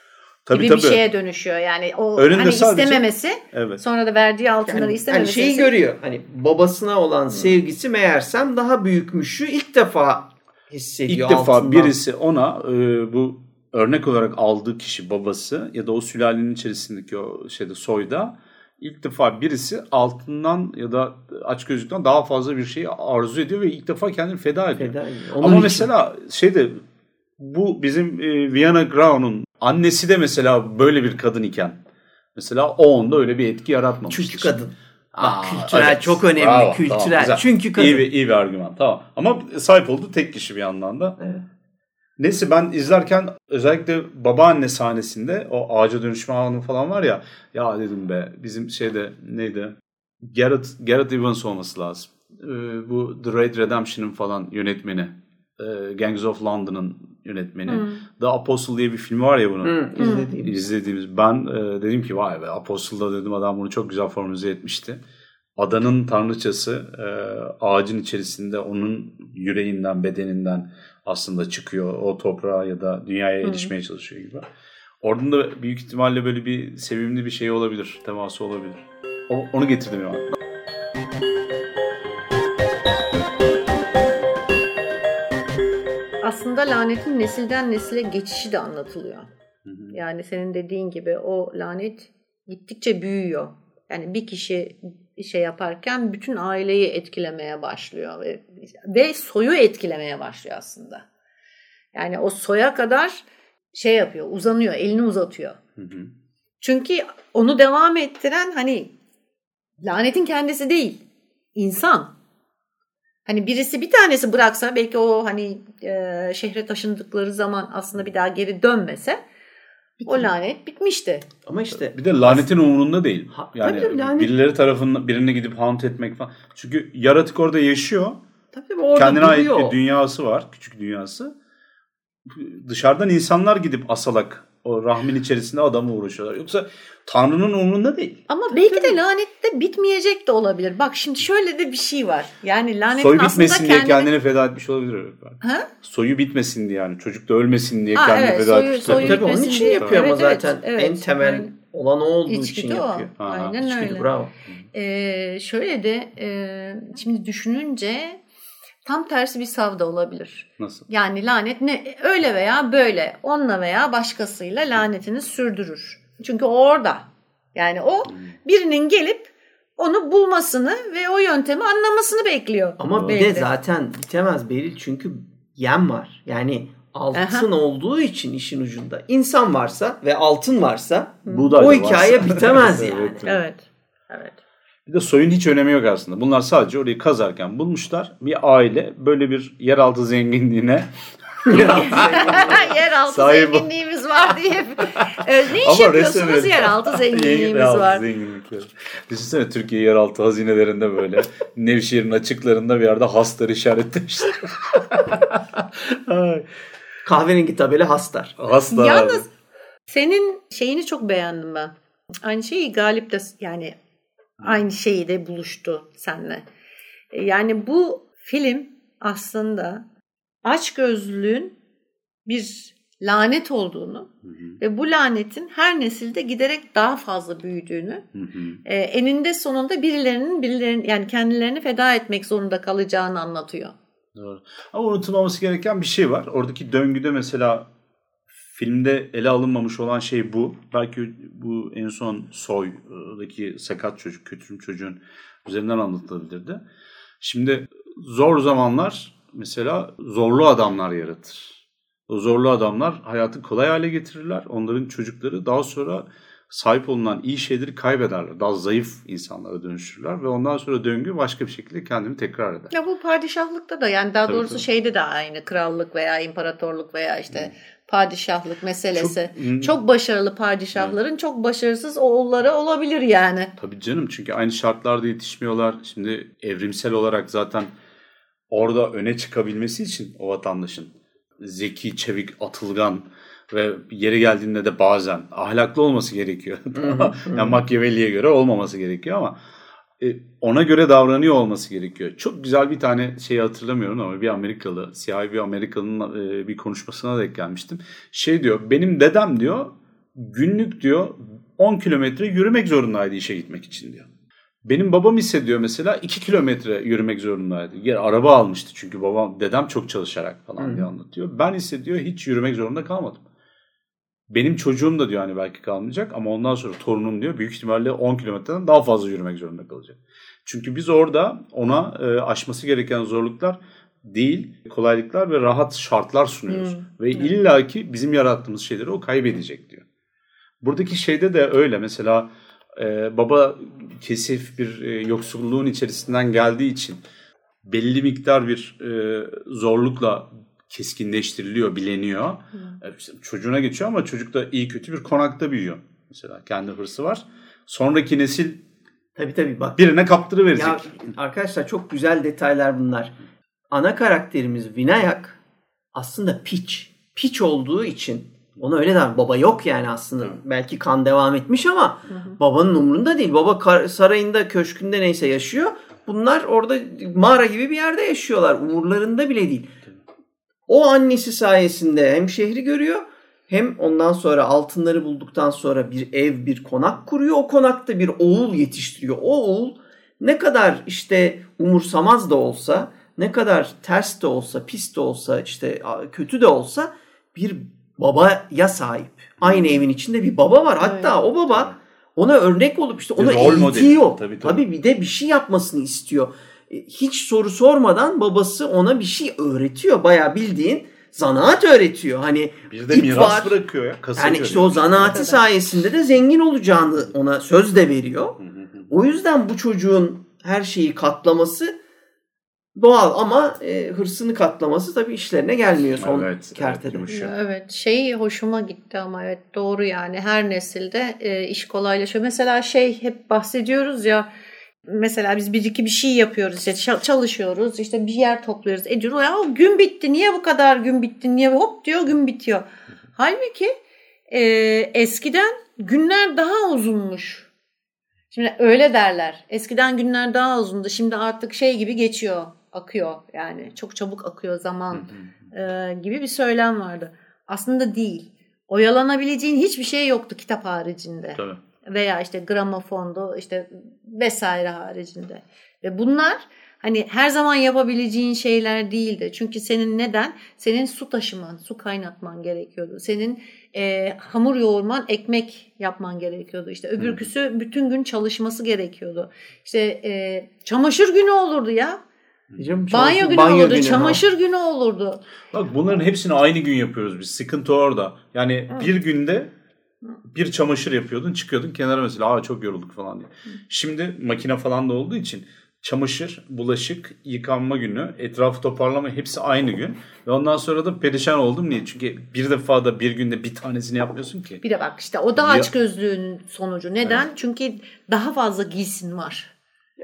Tabii gibi tabii. bir şeye dönüşüyor. Yani o Önünde hani sadece- istememesi Evet. sonra da verdiği altınları Yani, hani istememesi. şeyi görüyor. Hani babasına olan sevgisi meğersem daha büyükmüşü ilk defa hissediyor. İlk defa altından. birisi ona e, bu örnek olarak aldığı kişi babası ya da o sülalenin içerisindeki o şeyde soyda ilk defa birisi altından ya da açgözlükten daha fazla bir şeyi arzu ediyor ve ilk defa kendini feda ediyor. Feda ediyor. Onun Ama için. mesela şeyde bu bizim e, Vienna Graun'un annesi de mesela böyle bir kadın iken mesela o onda öyle bir etki yaratmamıştır. Çünkü kadın. Aa, Bak, kültürel evet. çok önemli. Bravo, kültürel. tamam, güzel. Çünkü kadın. İyi bir, iyi bir argüman. Tamam. Ama sahip olduğu tek kişi bir yandan da. Evet. Neyse ben izlerken özellikle babaanne sahnesinde o ağaca dönüşme anı falan var ya ya dedim be bizim şeyde neydi Garrett, Garrett Evans olması lazım. Ee, bu The Raid Redemption'ın falan yönetmeni. Ee, Gangs of London'ın yönetmeni. Hı. The Apostle diye bir film var ya bunun. Hı, izlediğim. izlediğimiz. Ben e, dedim ki vay be Apostle'da dedim adam bunu çok güzel formüle etmişti. Adanın tanrıçası e, ağacın içerisinde onun yüreğinden, bedeninden aslında çıkıyor. O toprağa ya da dünyaya erişmeye çalışıyor gibi. Oradan da büyük ihtimalle böyle bir sevimli bir şey olabilir. Teması olabilir. O, onu getirdim ya. Aslında lanetin nesilden nesile geçişi de anlatılıyor. Hı hı. Yani senin dediğin gibi o lanet gittikçe büyüyor. Yani bir kişi şey yaparken bütün aileyi etkilemeye başlıyor ve, ve soyu etkilemeye başlıyor aslında. Yani o soya kadar şey yapıyor, uzanıyor, elini uzatıyor. Hı hı. Çünkü onu devam ettiren hani lanetin kendisi değil, insan. Hani birisi bir tanesi bıraksa belki o hani e, şehre taşındıkları zaman aslında bir daha geri dönmese o lanet bitmişti. Ama işte Bir de lanetin umurunda değil. Ha, Yani tabii, lanet- birileri tarafından birine gidip haunt etmek falan. Çünkü yaratık orada yaşıyor. tabii tabii orada Kendine ait duruyor. bir dünyası var. Küçük dünyası. Dışarıdan insanlar gidip asalak o rahmin içerisinde adamı uğraşıyorlar. Yoksa Tanrı'nın umurunda değil. Ama belki de lanet de bitmeyecek de olabilir. Bak şimdi şöyle de bir şey var. Yani lanetin Soy aslında bitmesin diye kendini... kendini feda etmiş olabilir. belki. Ha? Soyu bitmesin diye yani. Çocuk da ölmesin diye Ha, kendini evet, feda soyu- etmiş. soyu- Tabii tabii onun için diye. yapıyor ama Evet, evet, zaten evet. en temel Yani olan o olduğu içgüdü için o. yapıyor. Aynen İçgüdü öyle. bravo. Ee, şöyle de e, şimdi düşününce tam tersi bir savda olabilir. Nasıl? Yani lanet ne öyle veya böyle onunla veya başkasıyla lanetini sürdürür. Çünkü o orada. Yani o Hmm. birinin gelip onu bulmasını ve o yöntemi anlamasını bekliyor. Ama bir de zaten bitemez Beril çünkü yem var. Yani altın olduğu için işin ucunda. İnsan varsa ve altın varsa Buğday o da hikaye varsa. bitemez yani. Evet, evet. Evet. Bir de soyun hiç önemi yok aslında. Bunlar sadece orayı kazarken bulmuşlar. Bir aile böyle bir yeraltı zenginliğine yeraltı Sahibi- zenginliğimiz var diye. Ee, ne iş Ama yapıyorsunuz? Yeraltı zenginliğimiz Yeraltı var. zenginlikleri. Düşünsene Türkiye yeraltı hazinelerinde böyle Nevşehir'in açıklarında bir yerde hastar işaretlemişler. Ay, Kahverengi tabela hastar. Hastar. Yalnız senin şeyini çok beğendim ben. Aynı şeyi Galip de yani aynı şeyi de buluştu seninle. E, Yani bu film aslında açgözlülüğün bir lanet olduğunu Hı hı, ve bu lanetin her nesilde giderek daha fazla büyüdüğünü, hı hı. e, eninde sonunda birilerinin birilerinin yani kendilerini feda etmek zorunda kalacağını anlatıyor. Doğru. Ama unutulmaması gereken bir şey var. Oradaki döngüde mesela filmde ele alınmamış olan şey bu. Belki bu en son soydaki sakat çocuk, kötürüm çocuğun üzerinden anlatılabilirdi. Şimdi zor zamanlar mesela zorlu adamlar yaratır. O zorlu adamlar hayatı kolay hale getirirler. Onların çocukları daha sonra sahip olunan iyi şeyleri kaybederler. Daha zayıf insanlara dönüşürler ve ondan sonra döngü başka bir şekilde kendini tekrar eder. Ya bu padişahlıkta da yani daha Tabii, doğrusu tabii. şeyde de aynı krallık veya imparatorluk veya işte padişahlık meselesi. Çok- Çok, başarılı padişahların çok başarısız oğulları olabilir yani. Tabii canım çünkü aynı şartlarda yetişmiyorlar. Şimdi evrimsel olarak zaten orada öne çıkabilmesi için o vatandaşın zeki, çevik, atılgan ve yeri geldiğinde de bazen ahlaklı olması gerekiyor. yani Machiavelli'ye göre olmaması gerekiyor ama ona göre davranıyor olması gerekiyor. Çok güzel bir tane şeyi hatırlamıyorum ama bir Amerikalı, siyahi bir Amerikalı'nın e, bir konuşmasına denk gelmiştim. Şey diyor, benim dedem diyor günlük diyor 10 kilometre yürümek zorundaydı işe gitmek için diyor. Benim babam ise diyor mesela 2 kilometre yürümek zorundaydı. Yer araba almıştı çünkü babam dedem çok çalışarak falan Hı. diye anlatıyor. Ben ise diyor hiç yürümek zorunda kalmadım. Benim çocuğum da diyor hani belki kalmayacak ama ondan sonra torunum diyor büyük ihtimalle 10 kilometreden daha fazla yürümek zorunda kalacak. Çünkü biz orada ona e, aşması gereken zorluklar değil, kolaylıklar ve rahat şartlar sunuyoruz. Hmm, Ve illaki bizim yarattığımız şeyleri o kaybedecek diyor. Buradaki şeyde de öyle. Mesela e, baba kesif bir e, yoksulluğun içerisinden geldiği için belli miktar bir e, zorlukla keskinleştiriliyor, bileniyor. E, işte çocuğuna geçiyor ama çocuk da iyi kötü bir konakta büyüyor. Mesela kendi hırsı var. Sonraki nesil Tabii tabii bak. birine kaptırıverecek. Ya arkadaşlar çok güzel detaylar bunlar. Ana karakterimiz Vinayak aslında piç. piç olduğu için ona öyle der. Baba yok yani aslında. Evet. Belki kan devam etmiş ama babanın umrunda değil. Baba kar- sarayında, köşkünde neyse yaşıyor. Bunlar orada mağara gibi bir yerde yaşıyorlar. Umurlarında bile değil. O annesi sayesinde hem şehri görüyor hem ondan sonra altınları bulduktan sonra bir ev, bir konak kuruyor. O konakta bir oğul yetiştiriyor. O oğul ne kadar işte umursamaz da olsa, ne kadar ters de olsa, pis de olsa, işte kötü de olsa bir babaya sahip. Aynı evin içinde bir baba var. Hatta o baba ona örnek olup işte modeli. eğitiyor. Tabii, Tabii, tabii. bir de bir şey yapmasını istiyor. E, Hiç soru sormadan babası ona bir şey öğretiyor. Bayağı bildiğin zanaat öğretiyor. Hani Bir de miras var. bırakıyor ya. Kasıyor Yani işte o zanaati sayesinde de zengin olacağını ona söz de veriyor. O yüzden bu çocuğun her şeyi katlaması doğal ama e, hırsını katlaması tabii işlerine gelmiyor son Evet, kertede. evet. Evet şey hoşuma gitti ama evet doğru yani her nesilde e, iş kolaylaşıyor. Mesela şey hep bahsediyoruz ya mesela biz bir iki bir şey yapıyoruz işte ça- çalışıyoruz işte bir yer topluyoruz ediyoruz ya o gün bitti niye bu kadar gün bitti niye hop diyor gün bitiyor. Halbuki e, eskiden günler daha uzunmuş. Şimdi öyle derler. Eskiden günler daha uzundu. Şimdi artık şey gibi geçiyor, akıyor yani. Çok çabuk akıyor zaman e, gibi bir söylem vardı. Aslında değil. Oyalanabileceğin hiçbir şey yoktu kitap haricinde. Tabii. Veya işte gramofondu işte vesaire haricinde. Ve bunlar hani her zaman yapabileceğin şeyler değildi. Çünkü senin neden? Senin su taşıman, su kaynatman gerekiyordu. Senin e, hamur yoğurman, ekmek yapman gerekiyordu. İşte öbürküsü bütün gün çalışması gerekiyordu. İşte e, çamaşır günü olurdu ya. Diyeceğim, Banyo çamaşır- günü banyo olurdu, günü, ha. çamaşır günü olurdu. Bak bunların hepsini aynı gün yapıyoruz biz. Sıkıntı orada. Yani bir günde bir çamaşır yapıyordun çıkıyordun kenara mesela aa çok yorulduk falan diye. Şimdi makine falan da olduğu için çamaşır, bulaşık, yıkanma günü, etrafı toparlama hepsi aynı gün. Ve ondan sonra da perişan oldum. Niye? Çünkü bir defa da bir günde bir tanesini yapmıyorsun ki. Bir de bak işte o da Ya- açgözlüğün sonucu. Neden? Çünkü daha fazla giysin var.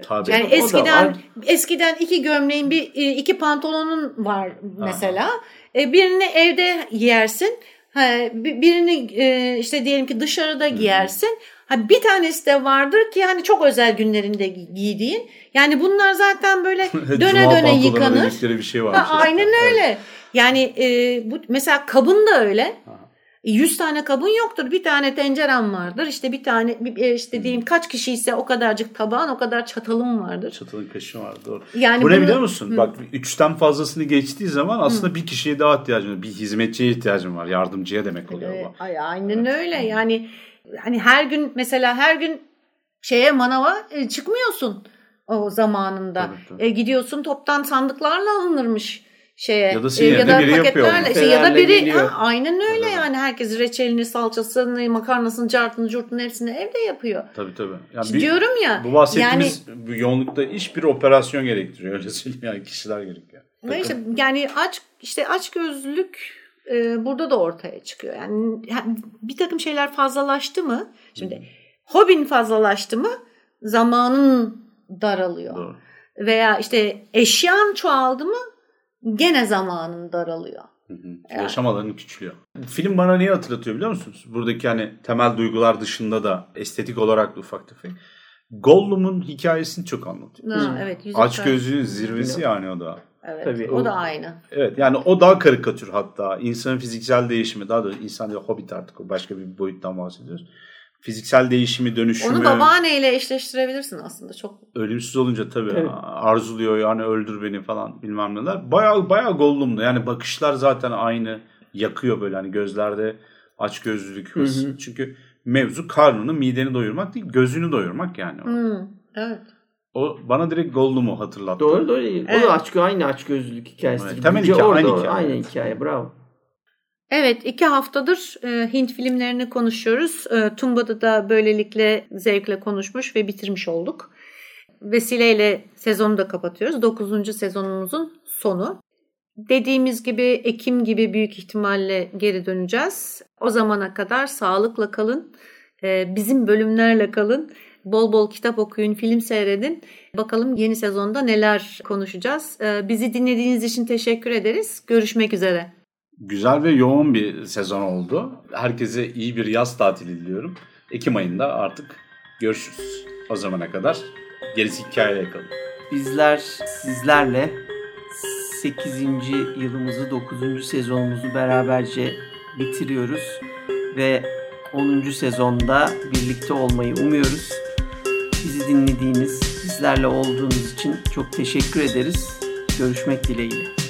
Tabii. Yani O eskiden var. eskiden iki gömleğin bir e, iki pantolonun var mesela. E, Birini evde giyersin. Birini e, işte diyelim ki dışarıda giyersin. Ha, bir tanesi de vardır ki hani çok özel günlerinde gi- giydiğin. Yani bunlar zaten böyle döne döne yıkanır. bir şey var. Ha, aynen öyle. Yani e, bu mesela kabın da öyle. Aha. 100 tane kabın yoktur. Bir tane tenceren vardır. İşte bir tane e, işte diyeyim kaç kişi ise o kadarcık tabağın o kadar çatalın vardır. Çatalın kaşığı var doğru. Yani Bu ne bunu- biliyor musun? Hı. Bak üçten fazlasını geçtiği zaman aslında bir kişiye daha ihtiyacın var. Bir hizmetçiye ihtiyacın var. Yardımcıya demek oluyor Evet, bu. ay, aynen öyle. Yani hani her gün mesela her gün şeye manava e, çıkmıyorsun o zamanında. Tabii, tabii. E, gidiyorsun toptan sandıklarla alınırmış şeye. Ya da e, ya evde da biri paketlerle. işte ya da biri geliyor. ha, aynen öyle Evet. yani herkes reçelini, salçasını, makarnasını, cartını, curtunu hepsini evde yapıyor. Tabii tabii. Yani İşte bir- diyorum ya. bu bahsettiğimiz bu yoğunlukta iş bir operasyon gerektiriyor. Öyle söyleyeyim yani kişiler gerekiyor. İşte yani aç işte açgözlülük e, burada da ortaya çıkıyor. Yani ha- bir takım şeyler fazlalaştı mı? Şimdi hobin fazlalaştı mı? Zamanın daralıyor. Doğru. Veya işte eşyan çoğaldı mı? Gene zamanın daralıyor. Hı hı. Yaşam alanı küçülüyor. Film bana neyi hatırlatıyor biliyor musunuz? Buradaki hani temel duygular dışında da estetik olarak da ufak tefek. Gollum'un hikayesini çok anlatıyor. Ha, evet. Aç gözlüğün zirvesi yani o da. Evet. Tabii, o, o- da aynı. Evet yani o daha karikatür hatta. İnsanın fiziksel değişimi daha da insan değil hobbit artık başka bir boyuttan bahsediyoruz. Fiziksel değişimi, dönüşümü. Onu babaanneyle eşleştirebilirsin aslında. Çok Ölümsüz olunca tabii Evet. arzuluyor yani öldür beni falan bilmem neler. Bayağı bayağı gollumlu yani bakışlar zaten aynı yakıyor böyle hani gözlerde aç gözlülük hırs. Hı hı. Çünkü mevzu karnını mideni doyurmak değil gözünü doyurmak yani. o. hmm, evet. O bana direkt Gollum'u hatırlattı. Doğru doğru. O Evet. da aç, aynı aç gözlülük hikayesidir. Evet, temel Güce hikaye, orada, aynı o- hikaye. Aynı hikaye bravo. Evet iki haftadır e, Hint filmlerini konuşuyoruz. E, Tumba'da da böylelikle zevkle konuşmuş ve bitirmiş olduk. Vesileyle sezonu da kapatıyoruz. Dokuzuncu sezonumuzun sonu. Dediğimiz gibi Ekim gibi büyük ihtimalle geri döneceğiz. O zamana kadar sağlıkla kalın. E, bizim bölümlerle kalın. Bol bol kitap okuyun, film seyredin. Bakalım yeni sezonda neler konuşacağız. E, bizi dinlediğiniz için teşekkür ederiz. Görüşmek üzere. Güzel ve yoğun bir sezon oldu. Herkese iyi bir yaz tatili diliyorum. Ekim ayında artık görüşürüz. O zamana kadar gerisi hikayeye kalın. Bizler sizlerle 8. yılımızı 9. sezonumuzu beraberce bitiriyoruz ve 10. sezonda birlikte olmayı umuyoruz. Bizi dinlediğiniz, bizlerle olduğunuz için çok teşekkür ederiz. Görüşmek dileğiyle.